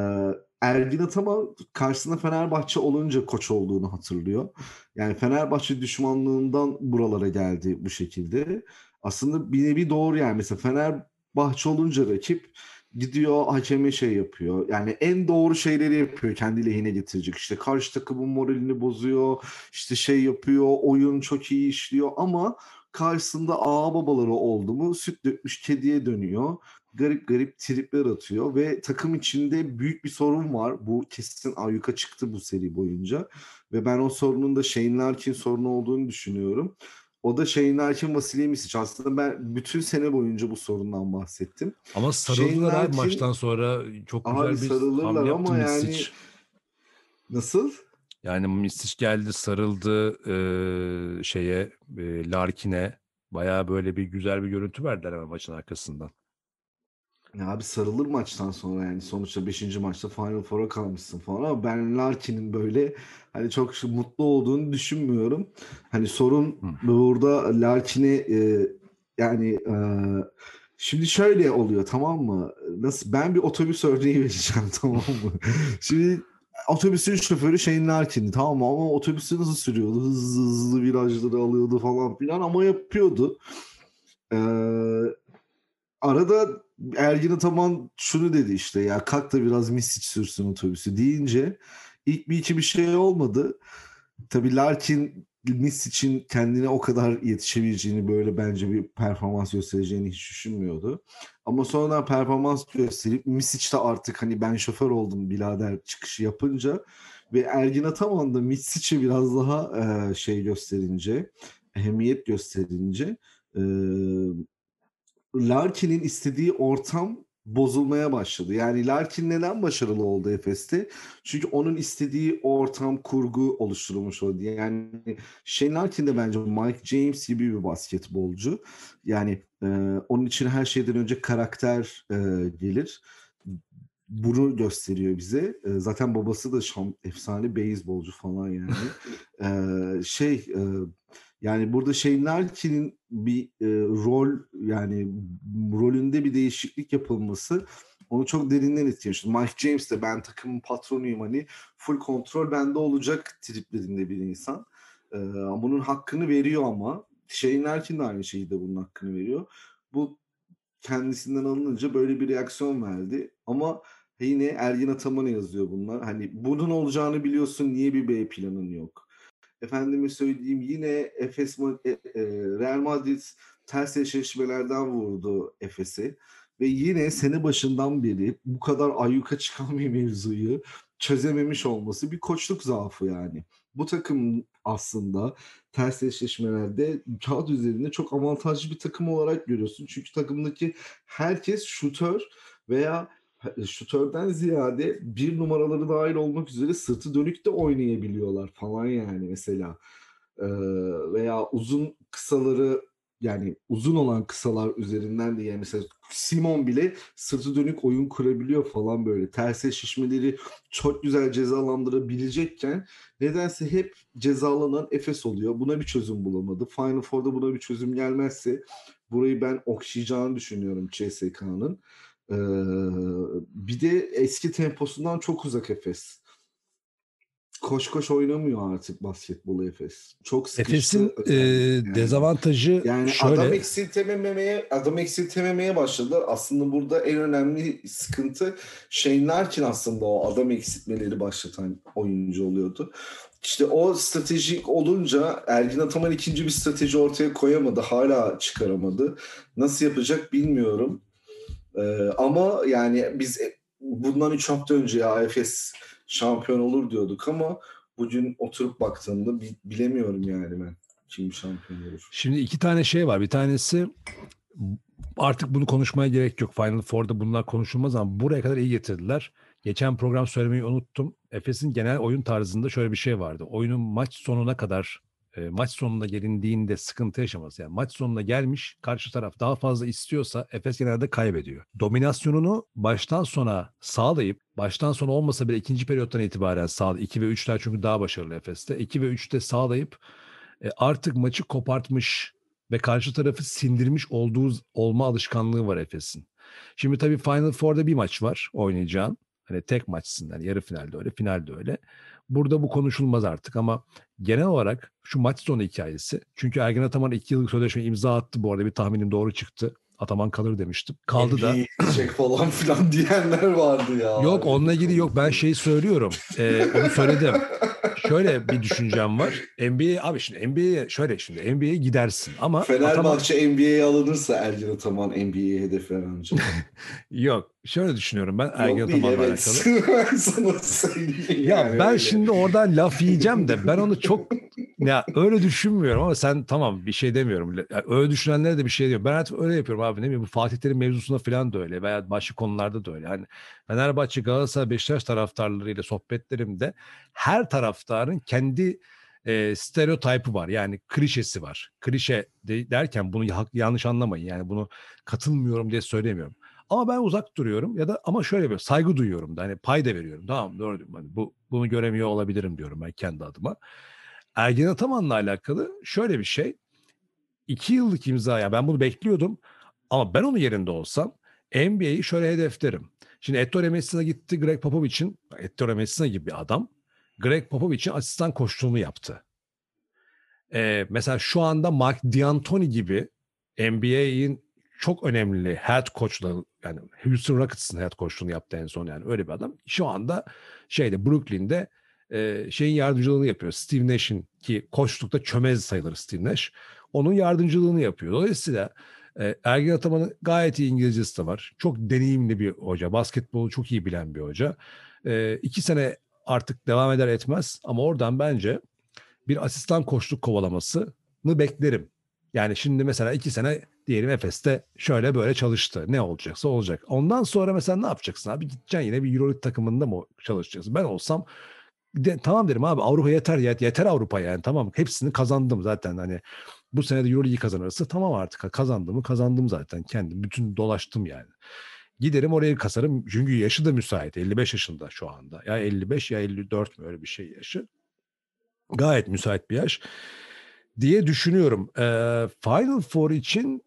Ergin Ataman karşısında Fenerbahçe olunca koç olduğunu hatırlıyor. Yani Fenerbahçe düşmanlığından buralara geldi bu şekilde. Aslında bir nevi doğru yani. Mesela Fenerbahçe olunca rakip gidiyor hakeme şey yapıyor. Yani en doğru şeyleri yapıyor kendi lehine getirecek. İşte karşı takımın moralini bozuyor. İşte şey yapıyor. Oyun çok iyi işliyor ama karşısında ağa babaları oldu mu süt dökmüş kediye dönüyor garip garip tripler atıyor ve takım içinde büyük bir sorun var. Bu kesin ayyuka çıktı bu seri boyunca ve ben o sorunun da Shane Larkin sorunu olduğunu düşünüyorum. O da Shane Larkin Vasilya Misic. Aslında ben bütün sene boyunca bu sorundan bahsettim. Ama sarıldılar Larkin, maçtan sonra çok güzel bir sarılırlar ama yani Misic. nasıl? Yani Misic geldi sarıldı e, şeye e, Larkin'e bayağı böyle bir güzel bir görüntü verdiler hemen maçın arkasından. Ya abi sarılır maçtan sonra yani sonuçta 5. maçta Final Four'a kalmışsın falan ama ben Larkin'in böyle hani çok mutlu olduğunu düşünmüyorum. Hani sorun burada Larkin'i e, yani e, şimdi şöyle oluyor tamam mı? Nasıl ben bir otobüs [laughs] örneği vereceğim tamam mı? şimdi otobüsün şoförü Shane Larkin'di tamam mı? Ama otobüsü nasıl sürüyordu? Hızlı hızlı virajları alıyordu falan filan ama yapıyordu. Ee, arada Ergin Ataman şunu dedi işte ya kalk da biraz Misic sürsün otobüsü deyince ilk bir iki bir şey olmadı. Tabii Larkin Misic'in kendine o kadar yetişebileceğini böyle bence bir performans göstereceğini hiç düşünmüyordu. Ama sonradan performans gösterip Misic de artık hani ben şoför oldum birader çıkışı yapınca ve Ergin Ataman da Misic'e biraz daha e, şey gösterince ehemmiyet gösterince e, Larkin'in istediği ortam bozulmaya başladı. Yani Larkin neden başarılı oldu Efes'te? Çünkü onun istediği ortam, kurgu oluşturulmuş oldu. Yani Shane Larkin de bence Mike James gibi bir basketbolcu. Yani e, onun için her şeyden önce karakter e, gelir. Bunu gösteriyor bize. E, zaten babası da şam, efsane beyzbolcu falan yani. [laughs] e, şey e, yani burada Shane Larkin'in bir e, rol yani rolünde bir değişiklik yapılması onu çok derinden etkilemiş. Mike James de ben takımın patronuyum hani full kontrol bende olacak triplerinde bir insan. E, bunun hakkını veriyor ama Shane Larkin de aynı şeyi de bunun hakkını veriyor. Bu kendisinden alınınca böyle bir reaksiyon verdi. Ama yine Ergin Ataman'a yazıyor bunlar. Hani bunun olacağını biliyorsun niye bir B planın yok? Efendime söyleyeyim yine Efes e, e, Real Madrid ters eşleşmelerden vurdu Efes'i. Ve yine sene başından beri bu kadar ayyuka çıkan bir mevzuyu çözememiş olması bir koçluk zaafı yani. Bu takım aslında ters eşleşmelerde kağıt üzerinde çok avantajlı bir takım olarak görüyorsun. Çünkü takımdaki herkes şutör veya şutörden ziyade bir numaraları dahil olmak üzere sırtı dönük de oynayabiliyorlar falan yani mesela. Ee, veya uzun kısaları yani uzun olan kısalar üzerinden de yani mesela Simon bile sırtı dönük oyun kurabiliyor falan böyle. Terse şişmeleri çok güzel cezalandırabilecekken nedense hep cezalanan Efes oluyor. Buna bir çözüm bulamadı. Final Four'da buna bir çözüm gelmezse burayı ben okşayacağını düşünüyorum CSK'nın. Ee, bir de eski temposundan çok uzak Efes. Koş koş oynamıyor artık basketbolu Efes. Çok sıkıştı. Efes'in e, yani. dezavantajı yani şöyle. adam eksiltememeye adam eksiltememeye başladı. Aslında burada en önemli sıkıntı Shane Larkin aslında o adam eksiltmeleri başlatan oyuncu oluyordu. İşte o stratejik olunca Ergin Ataman ikinci bir strateji ortaya koyamadı. Hala çıkaramadı. Nasıl yapacak bilmiyorum. Ee, ama yani biz bundan 3 hafta önce ya Efes şampiyon olur diyorduk ama bugün oturup baktığımda bilemiyorum yani ben kim şampiyon olur. Şimdi iki tane şey var. Bir tanesi artık bunu konuşmaya gerek yok. Final Four'da bunlar konuşulmaz ama buraya kadar iyi getirdiler. Geçen program söylemeyi unuttum. Efes'in genel oyun tarzında şöyle bir şey vardı. Oyunun maç sonuna kadar e, maç sonuna gelindiğinde sıkıntı yaşaması. Yani maç sonuna gelmiş karşı taraf daha fazla istiyorsa Efes genelde kaybediyor. Dominasyonunu baştan sona sağlayıp baştan sona olmasa bile ikinci periyottan itibaren sağlayıp 2 ve 3'ler çünkü daha başarılı Efes'te. 2 ve 3'te sağlayıp e, artık maçı kopartmış ve karşı tarafı sindirmiş olduğu olma alışkanlığı var Efes'in. Şimdi tabii Final Four'da bir maç var oynayacağın. Hani tek maçsın yani yarı finalde öyle, finalde öyle. Burada bu konuşulmaz artık ama genel olarak şu maç sonu hikayesi. Çünkü Ergen Ataman iki yıllık sözleşme imza attı bu arada bir tahminim doğru çıktı. Ataman kalır demiştim. Kaldı NBA da. Gidecek falan filan [laughs] diyenler vardı ya. Yok onunla ilgili yok ben şey söylüyorum. Ee, onu söyledim. [laughs] Şöyle bir düşüncem var. NBA abi şimdi NBA'ye şöyle şimdi NBA'ye gidersin ama Fenerbahçe Ataman... NBA'ye alınırsa Ergin Ataman NBA'ye hedefler ancak. [laughs] yok şöyle düşünüyorum ben Ergin Ataman'la [laughs] evet. alakalı. Ya yani ben öyle. şimdi oradan laf yiyeceğim de ben onu çok ya öyle düşünmüyorum ama sen tamam bir şey demiyorum. Yani öyle düşünenlere de bir şey diyorum. Ben artık öyle yapıyorum abi ne bileyim bu Fatih Terim mevzusunda falan da öyle veya başka konularda da öyle. Hani Fenerbahçe, Galatasaray, Beşiktaş taraftarlarıyla sohbetlerimde her taraftarın kendi e, stereotipı var. Yani klişesi var. Klişe de, derken bunu yanlış anlamayın. Yani bunu katılmıyorum diye söylemiyorum. Ama ben uzak duruyorum ya da ama şöyle bir saygı duyuyorum da hani pay da veriyorum. Tamam doğru diyorum. Hani bu bunu göremiyor olabilirim diyorum ben kendi adıma. Ergen Ataman'la alakalı şöyle bir şey. İki yıllık imza ya ben bunu bekliyordum ama ben onun yerinde olsam NBA'yi şöyle hedeflerim. Şimdi Ettore Messina gitti Greg Popovich'in, Ettore Messina gibi bir adam Greg Popovich'in asistan koçluğunu yaptı. Ee, mesela şu anda Mark D'Antoni gibi NBA'in çok önemli head coach'ları yani Houston Rockets'ın head coach'luğunu yaptı en son yani öyle bir adam. Şu anda şeyde Brooklyn'de e, şeyin yardımcılığını yapıyor. Steve Nash'in ki koçlukta çömez sayılır Steve Nash. Onun yardımcılığını yapıyor. Dolayısıyla e, Ergin Ataman'ın gayet iyi İngilizcesi de var. Çok deneyimli bir hoca. Basketbolu çok iyi bilen bir hoca. E, iki sene artık devam eder etmez ama oradan bence bir asistan koçluk kovalamasını beklerim. Yani şimdi mesela iki sene diyelim Efes'te şöyle böyle çalıştı. Ne olacaksa olacak. Ondan sonra mesela ne yapacaksın abi? Gideceksin yine bir Euroleague takımında mı çalışacaksın? Ben olsam de, tamam derim abi Avrupa yeter yeter Avrupa yani tamam hepsini kazandım zaten hani bu sene de Euroleague'i kazanırsa tamam artık kazandığımı kazandım zaten kendim bütün dolaştım yani. Giderim oraya kasarım çünkü yaşı da müsait 55 yaşında şu anda ya 55 ya 54 mü öyle bir şey yaşı gayet müsait bir yaş diye düşünüyorum. Ee, Final Four için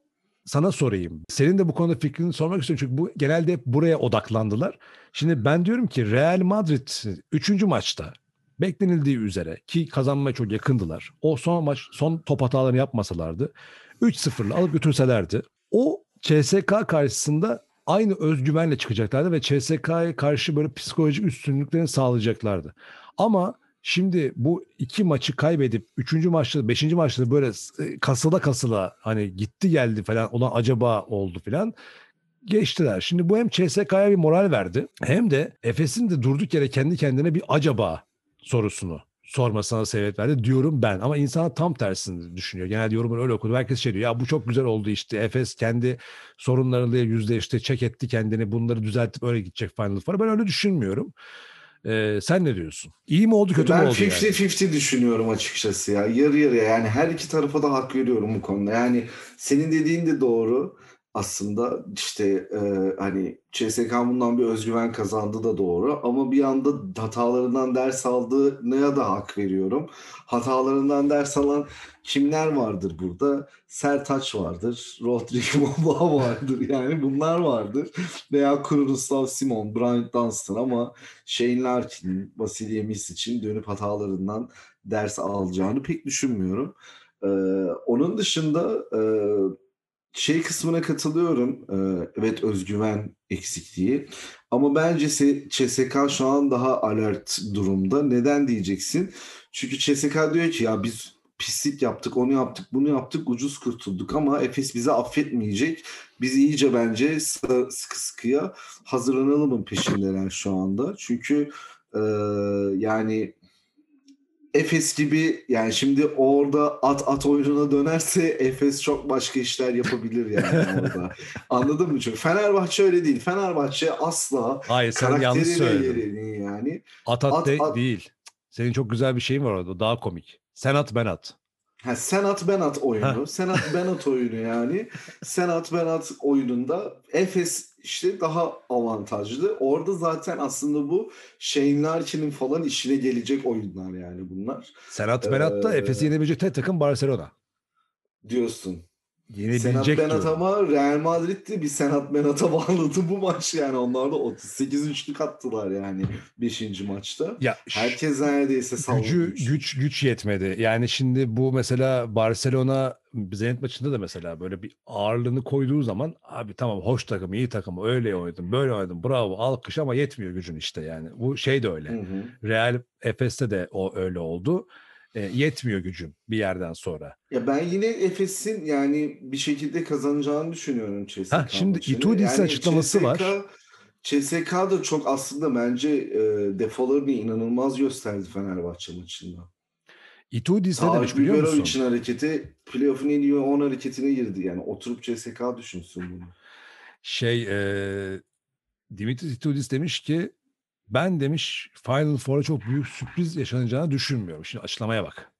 sana sorayım. Senin de bu konuda fikrini sormak istiyorum. Çünkü bu genelde hep buraya odaklandılar. Şimdi ben diyorum ki Real Madrid 3. maçta beklenildiği üzere ki kazanmaya çok yakındılar. O son maç son top hatalarını yapmasalardı 3-0'la alıp götürselerdi o CSK karşısında aynı özgüvenle çıkacaklardı ve CSK'ya karşı böyle psikolojik üstünlüklerini sağlayacaklardı. Ama Şimdi bu iki maçı kaybedip üçüncü maçta, beşinci maçta böyle e, kasıla kasıla hani gitti geldi falan olan acaba oldu falan geçtiler. Şimdi bu hem CSK'ya bir moral verdi hem de Efes'in de durduk yere kendi kendine bir acaba sorusunu sormasına sebep verdi diyorum ben. Ama insan tam tersini düşünüyor. Genelde yorumları öyle okudu. Herkes şey diyor ya bu çok güzel oldu işte. Efes kendi sorunlarıyla yüzleşti, çek etti kendini. Bunları düzeltip öyle gidecek Final Four'a. Ben öyle düşünmüyorum. Ee, sen ne diyorsun? İyi mi oldu kötü ben mü oldu? Ben 50-50 yani? düşünüyorum açıkçası ya. Yarı yarıya yani her iki tarafa da hak veriyorum bu konuda. Yani senin dediğin de doğru aslında işte e, hani CSK bundan bir özgüven kazandı da doğru ama bir anda hatalarından ders aldığına da hak veriyorum. Hatalarından ders alan kimler vardır burada? Sertaç vardır, Rodrigo [laughs] Mola vardır yani bunlar vardır. Veya Kurunuslav Simon, Bryant Dunstan ama Shane Larkin'in, Vasilya için dönüp hatalarından ders alacağını pek düşünmüyorum. Ee, onun dışında e, şey kısmına katılıyorum. Ee, evet özgüven eksikliği. Ama bence CSK şu an daha alert durumda. Neden diyeceksin? Çünkü CSK diyor ki ya biz pislik yaptık, onu yaptık, bunu yaptık, ucuz kurtulduk ama Efes bizi affetmeyecek. Biz iyice bence sıkı sıkıya hazırlanalımın peşindeler şu anda. Çünkü e, yani Efes gibi yani şimdi orada at at oyununa dönerse Efes çok başka işler yapabilir yani [laughs] orada. Anladın mı? Çünkü Fenerbahçe öyle değil. Fenerbahçe asla Hayır sen yanlış söyledin. yani. At at, at, de, at değil. Senin çok güzel bir şeyin var orada. Daha komik. Sen at ben at. Ha, sen at ben at oyunu. sen at ben at oyunu yani. Sen at ben at oyununda Efes işte daha avantajlı. Orada zaten aslında bu Shane Larkin'in falan işine gelecek oyunlar yani bunlar. Senat Benat'ta ee, Efes'i yenebilecek tek takım Barcelona. Diyorsun. Yenilecek Senat Benat ama Real Madrid'di bir Senat Benat'a [laughs] bağladı bu maç yani. Onlar da 38 üçlük attılar yani 5. maçta. Ya, Herkes neredeyse salladı. Gücü, güç, güç yetmedi. Yani şimdi bu mesela Barcelona Zenit maçında da mesela böyle bir ağırlığını koyduğu zaman abi tamam hoş takım, iyi takım, öyle oynadım, böyle oynadım, bravo, alkış ama yetmiyor gücün işte yani. Bu şey de öyle. Hı hı. Real Efes'te de o öyle oldu e, yetmiyor gücüm bir yerden sonra. Ya ben yine Efes'in yani bir şekilde kazanacağını düşünüyorum CSK. Ha, şimdi Itudis'in yani açıklaması CSK, var. CSK da çok aslında bence e, defolarını inanılmaz gösterdi Fenerbahçe maçında. Itudis ne demiş biliyor musun? için hareketi playoff'un en iyi 10 hareketine girdi. Yani oturup CSK düşünsün bunu. Şey e, Dimitris Itudis demiş ki ben demiş Final Four'a çok büyük sürpriz yaşanacağını düşünmüyorum. Şimdi açıklamaya bak.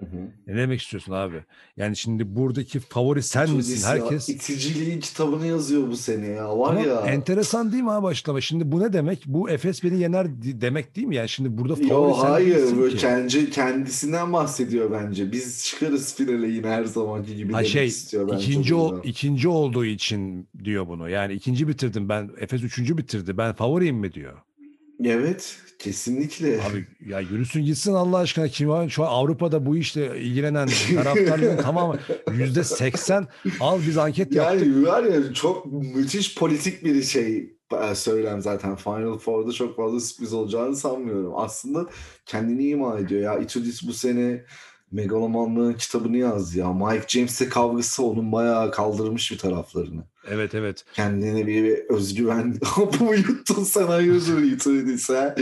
Hı hı. Ne demek istiyorsun abi? Yani şimdi buradaki favori sen Tunis misin? Herkes... Ya, iticiliğin kitabını yazıyor bu sene ya. Var Ama ya. Enteresan değil mi abi açıklama? Şimdi bu ne demek? Bu Efes beni yener demek değil mi? Yani şimdi burada favori Yo, sen hayır. Böyle ki. kendi, kendisinden bahsediyor bence. Biz çıkarız finale yine her zamanki gibi ha, demek şey, istiyor bence. Ikinci, o, ikinci olduğu için diyor bunu. Yani ikinci bitirdim ben. Efes üçüncü bitirdi. Ben favoriyim mi diyor. Evet kesinlikle. Abi ya yürüsün gitsin Allah aşkına kim var? Şu an Avrupa'da bu işle ilgilenen [laughs] taraftarların tamamı yüzde seksen al biz anket yaptık. Yani var ya çok müthiş politik bir şey e, söylem zaten. Final Four'da çok fazla sürpriz olacağını sanmıyorum. Aslında kendini ima ediyor ya. Itudis bu sene megalomanlığın kitabını yazdı ya. Mike James'le kavgası onun bayağı kaldırmış bir taraflarını. Evet evet. Kendine bir özgüven [laughs] bu yuttun sen hayırdır [laughs] sen.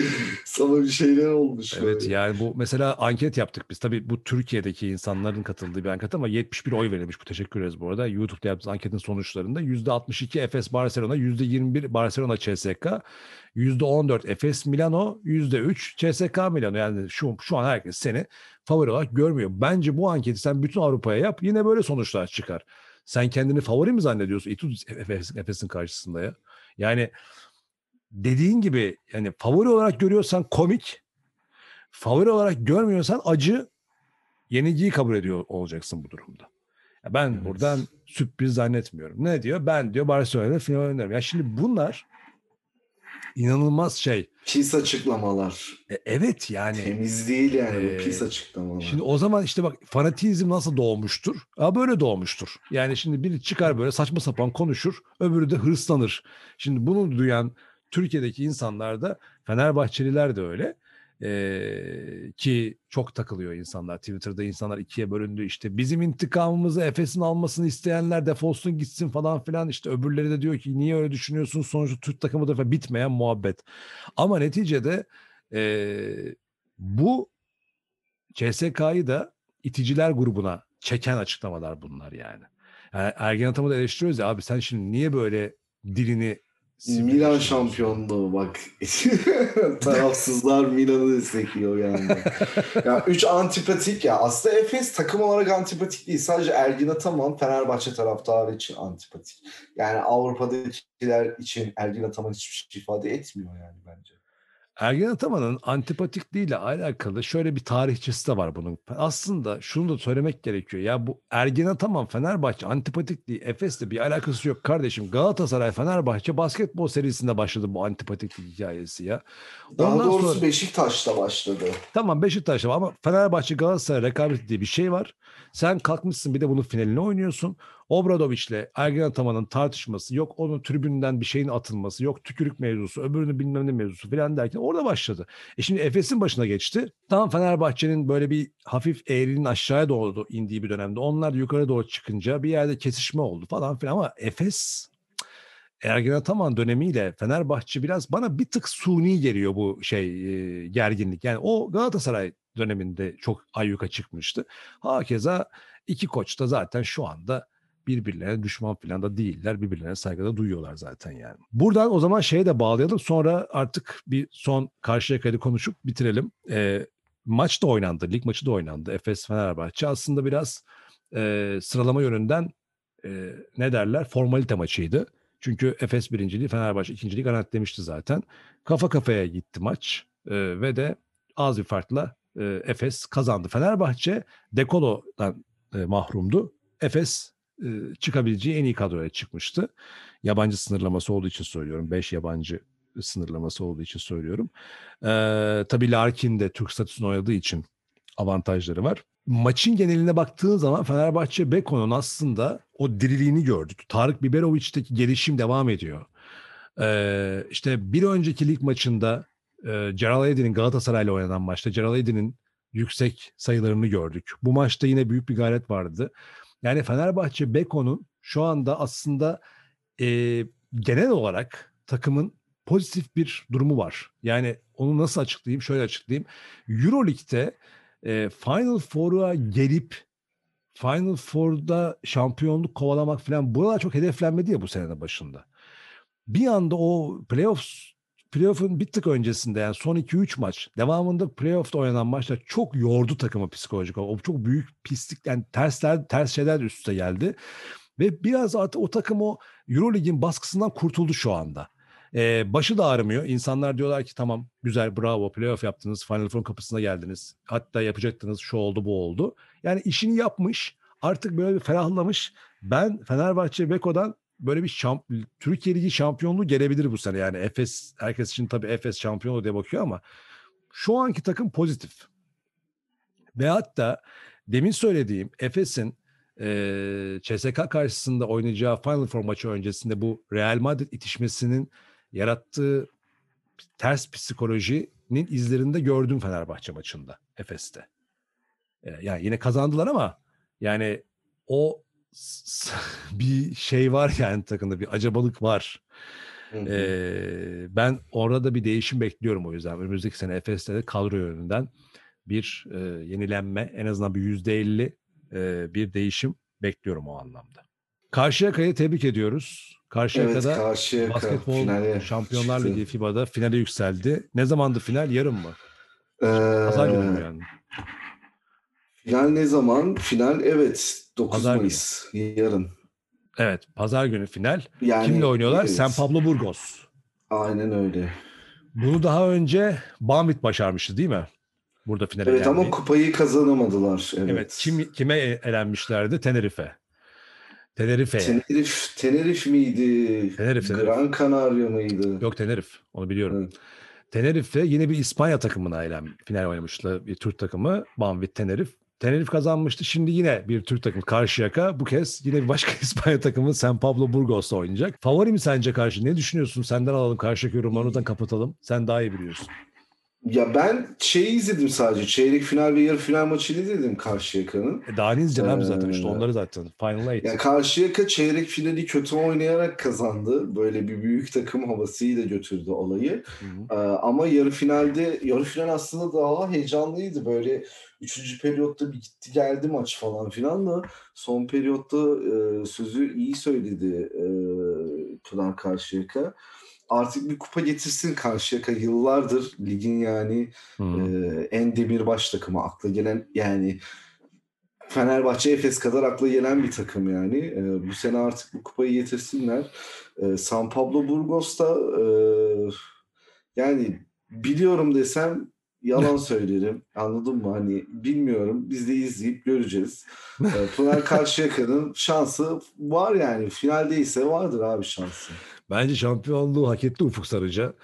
Sana bir şeyler olmuş. Evet böyle. yani bu mesela anket yaptık biz. Tabii bu Türkiye'deki insanların katıldığı bir anket ama 71 oy verilmiş. Bu teşekkür ederiz bu arada. YouTube'da yaptığımız anketin sonuçlarında %62 Efes Barcelona, %21 Barcelona CSK, %14 Efes Milano, %3 CSK Milano. Yani şu, şu an herkes seni favori olarak görmüyor. Bence bu anketi sen bütün Avrupa'ya yap yine böyle sonuçlar çıkar. Sen kendini favori mi zannediyorsun İTÜ Efes, Efes'in karşısında ya? Yani dediğin gibi yani favori olarak görüyorsan komik, favori olarak görmüyorsan acı, yenilgiyi kabul ediyor olacaksın bu durumda. Ya ben Evet. buradan sürpriz zannetmiyorum. Ne diyor? Ben diyor Barcelona'da final oynarım. Ya şimdi bunlar inanılmaz şey. Pis açıklamalar. E, evet yani. Temiz değil yani Ee, bu pis açıklamalar. Şimdi o zaman işte bak fanatizm nasıl doğmuştur? Ha böyle doğmuştur. Yani şimdi biri çıkar böyle saçma sapan konuşur, öbürü de hırslanır. Şimdi bunu duyan Türkiye'deki insanlar da Fenerbahçeliler de öyle. Ki çok takılıyor insanlar. Twitter'da insanlar ikiye bölündü. İşte bizim intikamımızı Efes'in almasını isteyenler defolsun gitsin falan filan. İşte öbürleri de diyor ki niye öyle düşünüyorsun? Sonuçta Türk takımı da bitmeyen muhabbet. Ama neticede ee, bu CSK'yı da iticiler grubuna çeken açıklamalar bunlar yani. yani Ergen Ataman'ı eleştiriyoruz ya abi sen şimdi niye böyle dilini Milan şampiyonluğu bak. [laughs] Tarafsızlar Milan'ı destekliyor yani. ya üç antipatik ya. Aslında Efes takım olarak antipatik değil. Sadece Ergin Ataman Fenerbahçe taraftarı için antipatik. Yani Avrupa'dakiler için Ergin Ataman hiçbir şey ifade etmiyor yani bence. Ergen Ataman'ın antipatikliğiyle alakalı şöyle bir tarihçesi de var bunun. Aslında şunu da söylemek gerekiyor. Ya bu Ergen Ataman Fenerbahçe antipatikliği Efes'le bir alakası yok kardeşim. Galatasaray Fenerbahçe basketbol serisinde başladı bu antipatiklik hikayesi ya. Daha Ondan doğrusu sonra- Beşiktaş'ta başladı. Tamam Beşiktaş'ta ama Fenerbahçe Galatasaray rekabeti diye bir şey var. Sen kalkmışsın bir de bunun finalini oynuyorsun. Obradoviç'le Ergen Ataman'ın tartışması yok onun tribünden bir şeyin atılması yok tükürük mevzusu öbürünün bilmem ne mevzusu falan derken orada başladı. E şimdi Efes'in başına geçti. Tam Fenerbahçe'nin böyle bir hafif eğrinin aşağıya doğru indiği bir dönemde onlar yukarı doğru çıkınca bir yerde kesişme oldu falan filan ama Efes Ergen Ataman dönemiyle Fenerbahçe biraz bana bir tık suni geliyor bu şey e, gerginlik. Yani o Galatasaray döneminde çok ayyuka çıkmıştı. Hakeza iki koç da zaten şu anda birbirlerine düşman falan da değiller. Birbirlerine saygıda duyuyorlar zaten yani. Buradan o zaman şeye de bağlayalım. Sonra artık bir son Karşıyaka'yı konuşup bitirelim. E, maç da oynandı. Lig maçı da oynandı. Efes Fenerbahçe aslında biraz e, sıralama yönünden e, ne derler formalite maçıydı. Çünkü Efes birinciliği Fenerbahçe ikinciliği garantilemişti zaten. Kafa kafaya gitti maç e, ve de az bir farkla e, Efes kazandı. Fenerbahçe Dekolo'dan e, mahrumdu. Efes çıkabileceği en iyi kadroya çıkmıştı. Yabancı sınırlaması olduğu için söylüyorum. 5 yabancı sınırlaması olduğu için söylüyorum. E, tabii Larkin de Türk statüsünü oynadığı için avantajları var. Maçın geneline baktığın zaman Fenerbahçe Beko'nun aslında o diriliğini gördük. Tarık Biberovic'teki gelişim devam ediyor. Ee, işte bir önceki lig maçında e, Gerald Edin'in Galatasaray'la oynanan maçta Gerald Edin'in yüksek sayılarını gördük. Bu maçta yine büyük bir gayret vardı. Yani Fenerbahçe Beko'nun şu anda aslında e, genel olarak takımın pozitif bir durumu var. Yani onu nasıl açıklayayım? Şöyle açıklayayım. Euroleague'de e, Final Four'a gelip Final Four'da şampiyonluk kovalamak falan buralar çok hedeflenmedi ya bu senenin başında. Bir anda o playoffs playoff'un bir tık öncesinde yani son 2-3 maç devamında playoff'ta oynanan maçlar çok yordu takımı psikolojik olarak. O çok büyük pislik yani tersler ters şeyler üst üste geldi. Ve biraz artık o takım o Eurolig'in baskısından kurtuldu şu anda. Ee, başı da ağrımıyor. İnsanlar diyorlar ki tamam güzel bravo playoff yaptınız. Final Four'un kapısına geldiniz. Hatta yapacaktınız şu oldu bu oldu. Yani işini yapmış. Artık böyle bir ferahlamış. Ben Fenerbahçe Beko'dan böyle bir şamp Türkiye Ligi şampiyonluğu gelebilir bu sene. Yani Efes herkes için tabii Efes şampiyonu diye bakıyor ama şu anki takım pozitif. Ve hatta demin söylediğim Efes'in e, CSK karşısında oynayacağı Final Four maçı öncesinde bu Real Madrid itişmesinin yarattığı ters psikolojinin izlerinde gördüm Fenerbahçe maçında Efes'te. E, yani yine kazandılar ama yani o [laughs] bir şey var [laughs] yani takımda bir acabalık var. Hı hı. Ee, ben orada da bir değişim bekliyorum o yüzden. Önümüzdeki sene Efes'te de kadro yönünden bir e, yenilenme en azından bir yüzde elli bir değişim bekliyorum o anlamda. Karşıyaka'yı tebrik ediyoruz. evet Karşıyaka'da Karşıyaka basketbol finale Şampiyonlar çıktı. Ligi FIBA'da finale yükseldi. Ne zamandı final? Yarın mı? Ee, Pazar günü yani? Final ne zaman? Final evet 9 Pazar günü. Mayıs yarın. Evet, pazar günü final. Yani Kimle oynuyorlar? evet, San Pablo Burgos. Aynen öyle. Bunu daha önce Banvit başarmıştı değil mi? Burada finale Evet ama gelmeyi. kupayı kazanamadılar. Evet. Evet. Kim, kime elenmişlerdi? Tenerife. Tenerife, Tenerife miydi? Tenerife, Tenerife. Gran Canaria mıydı? Yok Tenerife. Onu biliyorum. Evet. Tenerife yine bir İspanya takımına elen final oynamıştı. Bir Türk takımı. Banvit Tenerife. Tenerife kazanmıştı. Şimdi yine bir Türk takımı Karşıyaka. Bu kez yine bir başka [laughs] İspanya takımı San Pablo Burgos'la oynayacak. Favori mi sence karşı? Ne düşünüyorsun? Senden alalım Karşıyaka yorumlarını kapatalım. Sen daha iyi biliyorsun. Ya ben şeyi izledim sadece. Çeyrek final ve yarı final maçını izledim Karşıyaka'nın. E daha ne izleyeceksin abi zaten işte Ee, onları zaten. Final Eight. Yani Karşıyaka çeyrek finali kötü oynayarak kazandı. Böyle bir büyük takım havasıyla götürdü olayı. Hı hı. Ee, ama yarı finalde, yarı final aslında daha heyecanlıydı. Böyle üçüncü periyotta bir gitti geldi maç falan filan da son periyotta e, sözü iyi söyledi e, Pınar Karşıyaka. Artık bir kupa getirsin Karşıyaka yıllardır ligin yani Hı. e, en demirbaş takımı akla gelen yani Fenerbahçe Efes kadar akla gelen bir takım yani. E, bu sene artık bu kupayı getirsinler. E, San Pablo Burgos'ta e, yani biliyorum desem yalan [laughs] söylerim. Anladın mı? Hani bilmiyorum. Biz de izleyip göreceğiz. E, Pınar Karşıyaka'nın şansı var yani. Finaldeyse vardır abi şansı. Bence şampiyonluğu hak etti Ufuk Sarıca.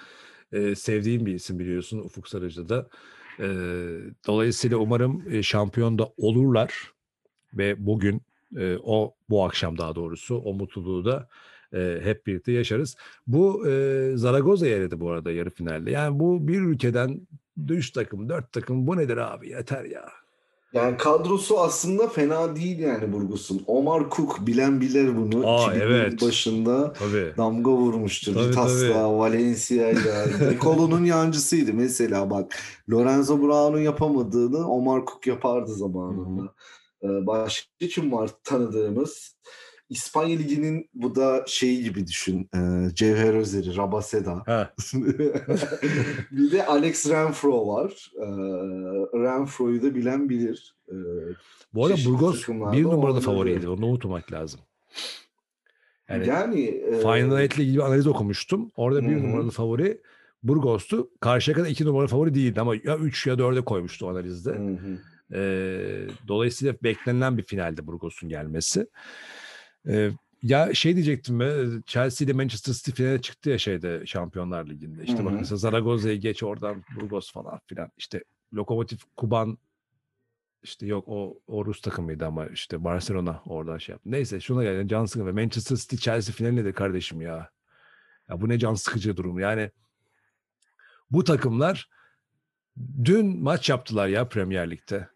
Ee, sevdiğim bir isim biliyorsun Ufuk Sarıca da. Ee, dolayısıyla umarım e, şampiyon da olurlar ve bugün e, o bu akşam daha doğrusu o mutluluğu da e, hep birlikte yaşarız. Bu e, Zaragoza'ya eledi bu arada yarı finalde. Yani bu bir ülkeden 3 takım, 4 takım bu nedir abi yeter ya. Yani kadrosu aslında fena değil yani Burgos'un. Omar Cook bilen bilir bunu. Aa, 2000'lerin evet. başında Tabii. damga vurmuştur. Tabii, Vitas'la, Valencia'yla. [laughs] Nicolo'nun yancısıydı mesela bak. Lorenzo Brown'un yapamadığını Omar Cook yapardı zamanında. Ee, başka kim var tanıdığımız? İspanya Ligi'nin bu da şeyi gibi düşün. Ee, Cevher Özer'i, Rabaseda. [laughs] Bir de Alex Renfro var. Ee, Renfro'yu da bilen bilir. Ee, bu arada Burgos bir numaralı favoriydi. Onu unutmamak lazım. Yani, yani e, Final Eight'le ilgili bir analiz okumuştum. Orada bir Hı numaralı favori Burgos'tu. Karşıya kadar iki numaralı favori değildi ama ya 3 ya 4'e koymuştu analizde. Hı hı. Ee, dolayısıyla beklenilen bir finalde Burgos'un gelmesi. Ya şey diyecektim ben Chelsea ile Manchester City finale çıktı ya şeyde Şampiyonlar Ligi'nde. İşte Hı bak mesela Zaragoza'yı geç oradan Burgos falan filan. İşte Lokomotiv Kuban işte yok o, o Rus takımıydı ama işte Barcelona oradan şey yaptı. Neyse şuna gelin can sıkıcı ve Manchester City Chelsea finali nedir kardeşim ya? Ya bu ne can sıkıcı durum. Yani bu takımlar dün maç yaptılar ya Premier Lig'de.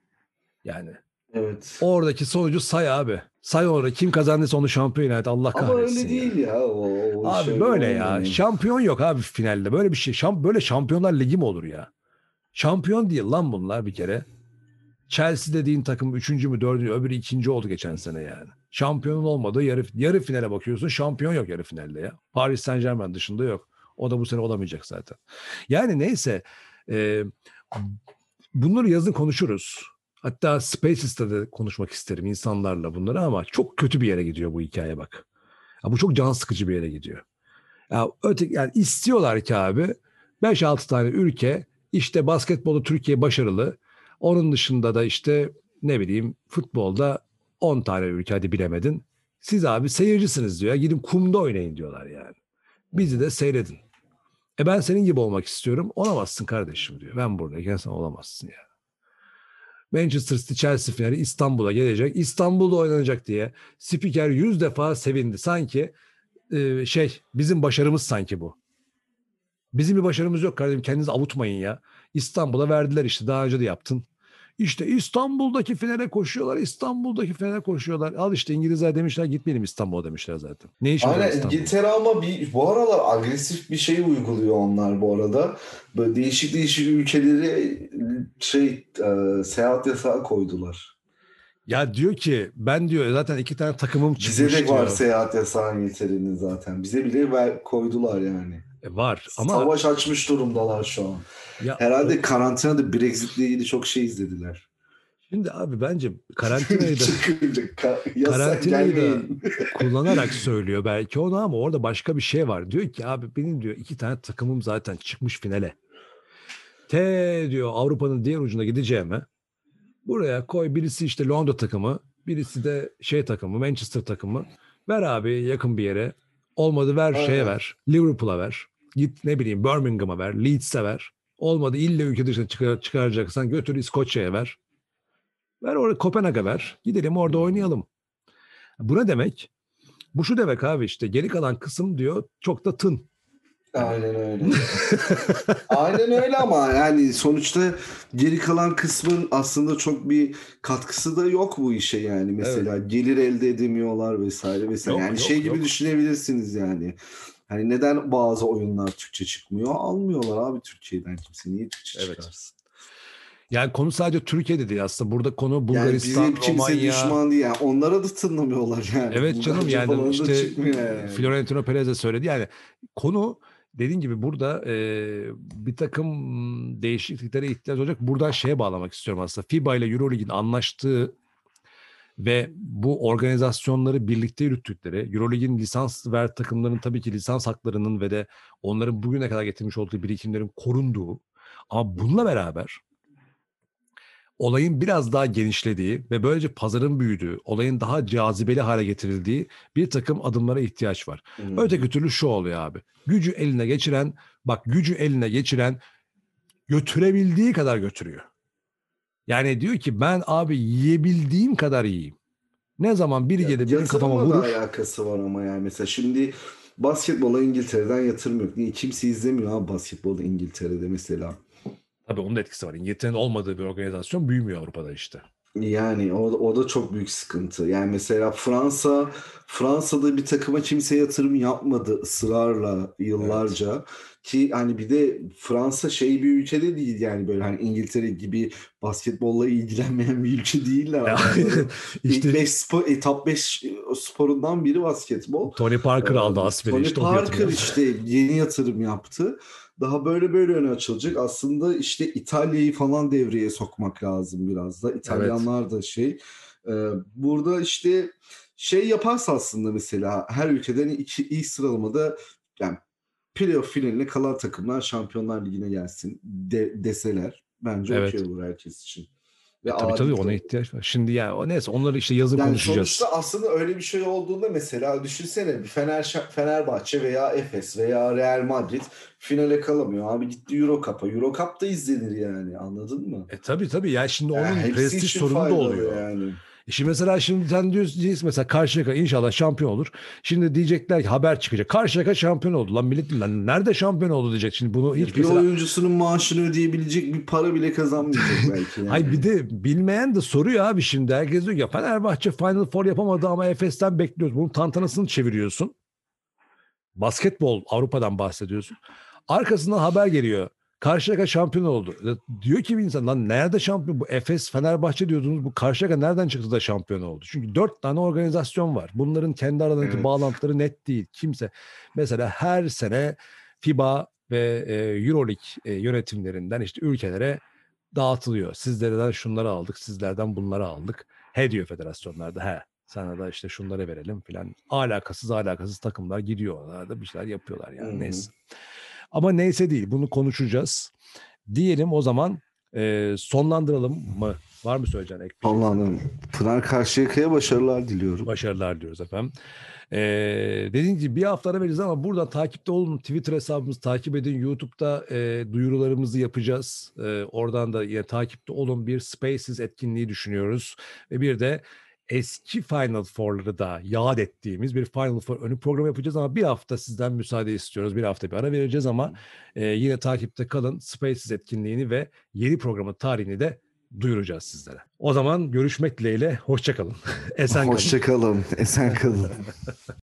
Yani Evet. oradaki sonucu say abi. Say orada kim kazandıysa onu şampiyon et Allah kahretsin. Ama öyle değil ya. O, o Abi şey böyle ya. olmuyor. Şampiyon yok abi finalde. Böyle bir şey. Şamp böyle şampiyonlar ligi mi olur ya? Şampiyon değil lan bunlar bir kere. Chelsea dediğin takım üçüncü mü dördüncü öbürü ikinci oldu geçen sene yani. Şampiyonun olmadığı yarı, yarı finale bakıyorsun şampiyon yok yarı finalde ya. Paris Saint Germain dışında yok. O da bu sene olamayacak zaten. Yani neyse e, bunları yazın konuşuruz. Hatta Spaces'ta da konuşmak isterim insanlarla bunları ama çok kötü bir yere gidiyor bu hikaye bak. Ya bu çok can sıkıcı bir yere gidiyor. Ya öte yani istiyorlar ki abi 5-6 tane ülke işte basketbolu Türkiye başarılı. Onun dışında da işte ne bileyim futbolda 10 tane ülke hadi bilemedin. Siz abi seyircisiniz diyor. Gidin kumda oynayın diyorlar yani. Bizi de seyredin. E ben senin gibi olmak istiyorum. Olamazsın kardeşim diyor. Ben buradayken sen olamazsın yani. Manchester City Chelsea finali İstanbul'a gelecek. İstanbul'da oynanacak diye spiker yüz defa sevindi. Sanki e, şey bizim başarımız sanki bu. Bizim bir başarımız yok kardeşim. Kendinizi avutmayın ya. İstanbul'a verdiler işte. Daha önce de yaptın. İşte İstanbul'daki finale koşuyorlar, İstanbul'daki finale koşuyorlar. Al işte İngilizler demişler gitmeyelim İstanbul'a demişler zaten. Ne işin var İstanbul'da? İngiltere ama bir, bu aralar agresif bir şey uyguluyor onlar bu arada. Böyle değişik değişik ülkeleri şey e, seyahat yasağı koydular. Ya diyor ki ben diyor zaten iki tane takımım çıkmış Bize de var diyor. seyahat yasağı İngiltere'nin zaten. Bize bile ver, koydular yani. E, var ama Savaş açmış durumdalar şu an. ya, Herhalde karantinada Brexit'le ilgili çok şey izlediler. şimdi abi bence [laughs] karantinayı da Karantinayı da- [laughs] kullanarak [laughs] söylüyor belki onu ama orada başka bir şey var. Diyor ki abi benim diyor iki tane takımım zaten çıkmış finale. T diyor Avrupa'nın diğer ucuna gideceğime buraya koy birisi işte Londra takımı birisi de şey takımı Manchester takımı ver abi yakın bir yere olmadı ver şeye Aynen. ver Liverpool'a ver git ne bileyim Birmingham'a ver Leeds'e ver olmadı illa ülke dışına çıkar, çıkaracaksan götür İskoçya'ya ver ver oraya Kopenhag'a ver gidelim orada oynayalım. Bu ne demek? Bu şu demek abi işte geri kalan kısım diyor çok da tın. Aynen öyle. [laughs] Aynen öyle ama yani sonuçta geri kalan kısmın aslında çok bir katkısı da yok bu işe yani mesela gelir elde edemiyorlar vesaire vesaire. Yok, yani yok, şey gibi yok. düşünebilirsiniz yani. Hani neden bazı oyunlar Türkçe çıkmıyor? Almıyorlar abi Türkiye'den kimse. Niye Türkçe Evet. çıkarsın? Yani konu sadece Türkiye'de değil aslında. Burada konu Yani Bulgaristan, bize kimse Romanya. düşman değil. Yani onlara da tınlamıyorlar yani. Evet canım yani işte yani. Florentino Perez de söyledi. Yani konu dediğin gibi burada e, bir takım değişikliklere ihtiyaç olacak. Buradan şeye bağlamak istiyorum aslında. FIBA ile Euroleague'in anlaştığı ve bu organizasyonları birlikte yürüttükleri, Euroleague'in lisans ver takımların tabii ki lisans haklarının ve de onların bugüne kadar getirmiş olduğu birikimlerin korunduğu ama bununla beraber olayın biraz daha genişlediği ve böylece pazarın büyüdüğü, olayın daha cazibeli hale getirildiği bir takım adımlara ihtiyaç var. Hı. Öteki türlü şu oluyor abi. Gücü eline geçiren, bak gücü eline geçiren götürebildiği kadar götürüyor. Yani diyor ki ben abi yiyebildiğim kadar yiyeyim. Ne zaman biri Ya, gelir benim kafama vurur. alakası var ama yani mesela şimdi basketbola İngiltere'den yatırım yok. Niye? Kimse izlemiyor abi basketbolu İngiltere'de mesela. Tabii onun da etkisi var. İngiltere'nin olmadığı bir organizasyon büyümüyor Avrupa'da işte. Yani o, o da çok büyük sıkıntı. Yani mesela Fransa Fransa'da bir takıma kimse yatırım yapmadı ısrarla yıllarca. Ki hani bir de Fransa şey bir ülke de değil yani böyle hani İngiltere gibi basketbolla ilgilenmeyen bir ülke değiller. [laughs] İşte İlk beş spor, e, top 5 sporundan biri basketbol. Tony Parker Ee, aldı Asper'i Tony işte Parker işte yeni yatırım yaptı. Daha böyle böyle öne açılacak. Aslında işte İtalya'yı falan devreye sokmak lazım biraz da. İtalyanlar da şey. Ee, burada işte şey yaparsa aslında mesela her ülkeden iki, ilk sıralamada yani playoff finaline kalan takımlar Şampiyonlar Ligi'ne gelsin de, deseler bence Evet. okey olur herkes için. Ve Tabii adil tabii de ona ihtiyaç var. Şimdi yani o neyse onları işte yazın Yani konuşacağız. sonuçta aslında öyle bir şey olduğunda mesela düşünsene bir Fener Fenerbahçe veya Efes veya Real Madrid finale kalamıyor. Abi gitti Euro Cup'a. Euro Cup da izlenir yani anladın mı? E tabii tabii ya şimdi onun Yani prestij sorunu da oluyor. Yani. E Şimdi mesela şimdi sen diyorsun mesela Karşıyaka inşallah şampiyon olur. Şimdi diyecekler ki haber çıkacak. Karşıyaka şampiyon oldu. Lan millet lan nerede şampiyon oldu diyecek. Şimdi bunu hiç bir mesela... oyuncusunun maaşını ödeyebilecek bir para bile kazanmayacak [laughs] belki. Yani. Hayır bir de bilmeyen de soruyor abi şimdi. Herkes diyor ya Fenerbahçe Final Four yapamadı ama Efes'ten bekliyoruz. Bunun tantanasını çeviriyorsun. Basketbol Avrupa'dan bahsediyorsun. Arkasından haber geliyor. Karşıyaka şampiyon oldu. Diyor ki bir insan lan nerede şampiyon? Bu Efes, Fenerbahçe diyordunuz. Bu Karşıyaka nereden çıktı da şampiyon oldu? Çünkü dört tane organizasyon var. Bunların kendi aralarındaki Evet. bağlantıları net değil. Kimse mesela her sene FIBA ve e, Euroleague e, yönetimlerinden işte ülkelere dağıtılıyor. Sizlerden şunları aldık, sizlerden bunları aldık. He diyor federasyonlarda he. Sana da işte şunları verelim filan. Alakasız alakasız takımlar gidiyorlar da bir şeyler yapıyorlar yani Hı hı. neyse. Ama neyse değil bunu konuşacağız. Diyelim o zaman e, sonlandıralım mı? Var mı söyleyeceğin ek bir? Allah'ım. Pınar Karşıyaka'ya başarılar diliyorum. Başarılar diyoruz efendim. Ee, dediğim gibi bir hafta ara vereceğiz ama buradan takipte olun. Twitter hesabımızı takip edin. YouTube'da e, duyurularımızı yapacağız. E, oradan da yine takipte olun. Bir Spaces etkinliği düşünüyoruz. Ve bir de eski Final Four'ları da yad ettiğimiz bir Final Four önü program yapacağız ama bir hafta sizden müsaade istiyoruz. Bir hafta bir ara vereceğiz ama e, yine takipte kalın. Spaces etkinliğini ve yeni programın tarihini de duyuracağız sizlere. O zaman görüşmek dileğiyle. Hoşçakalın. [laughs] Esen kalın. Hoşçakalın. Esen kalın. [laughs]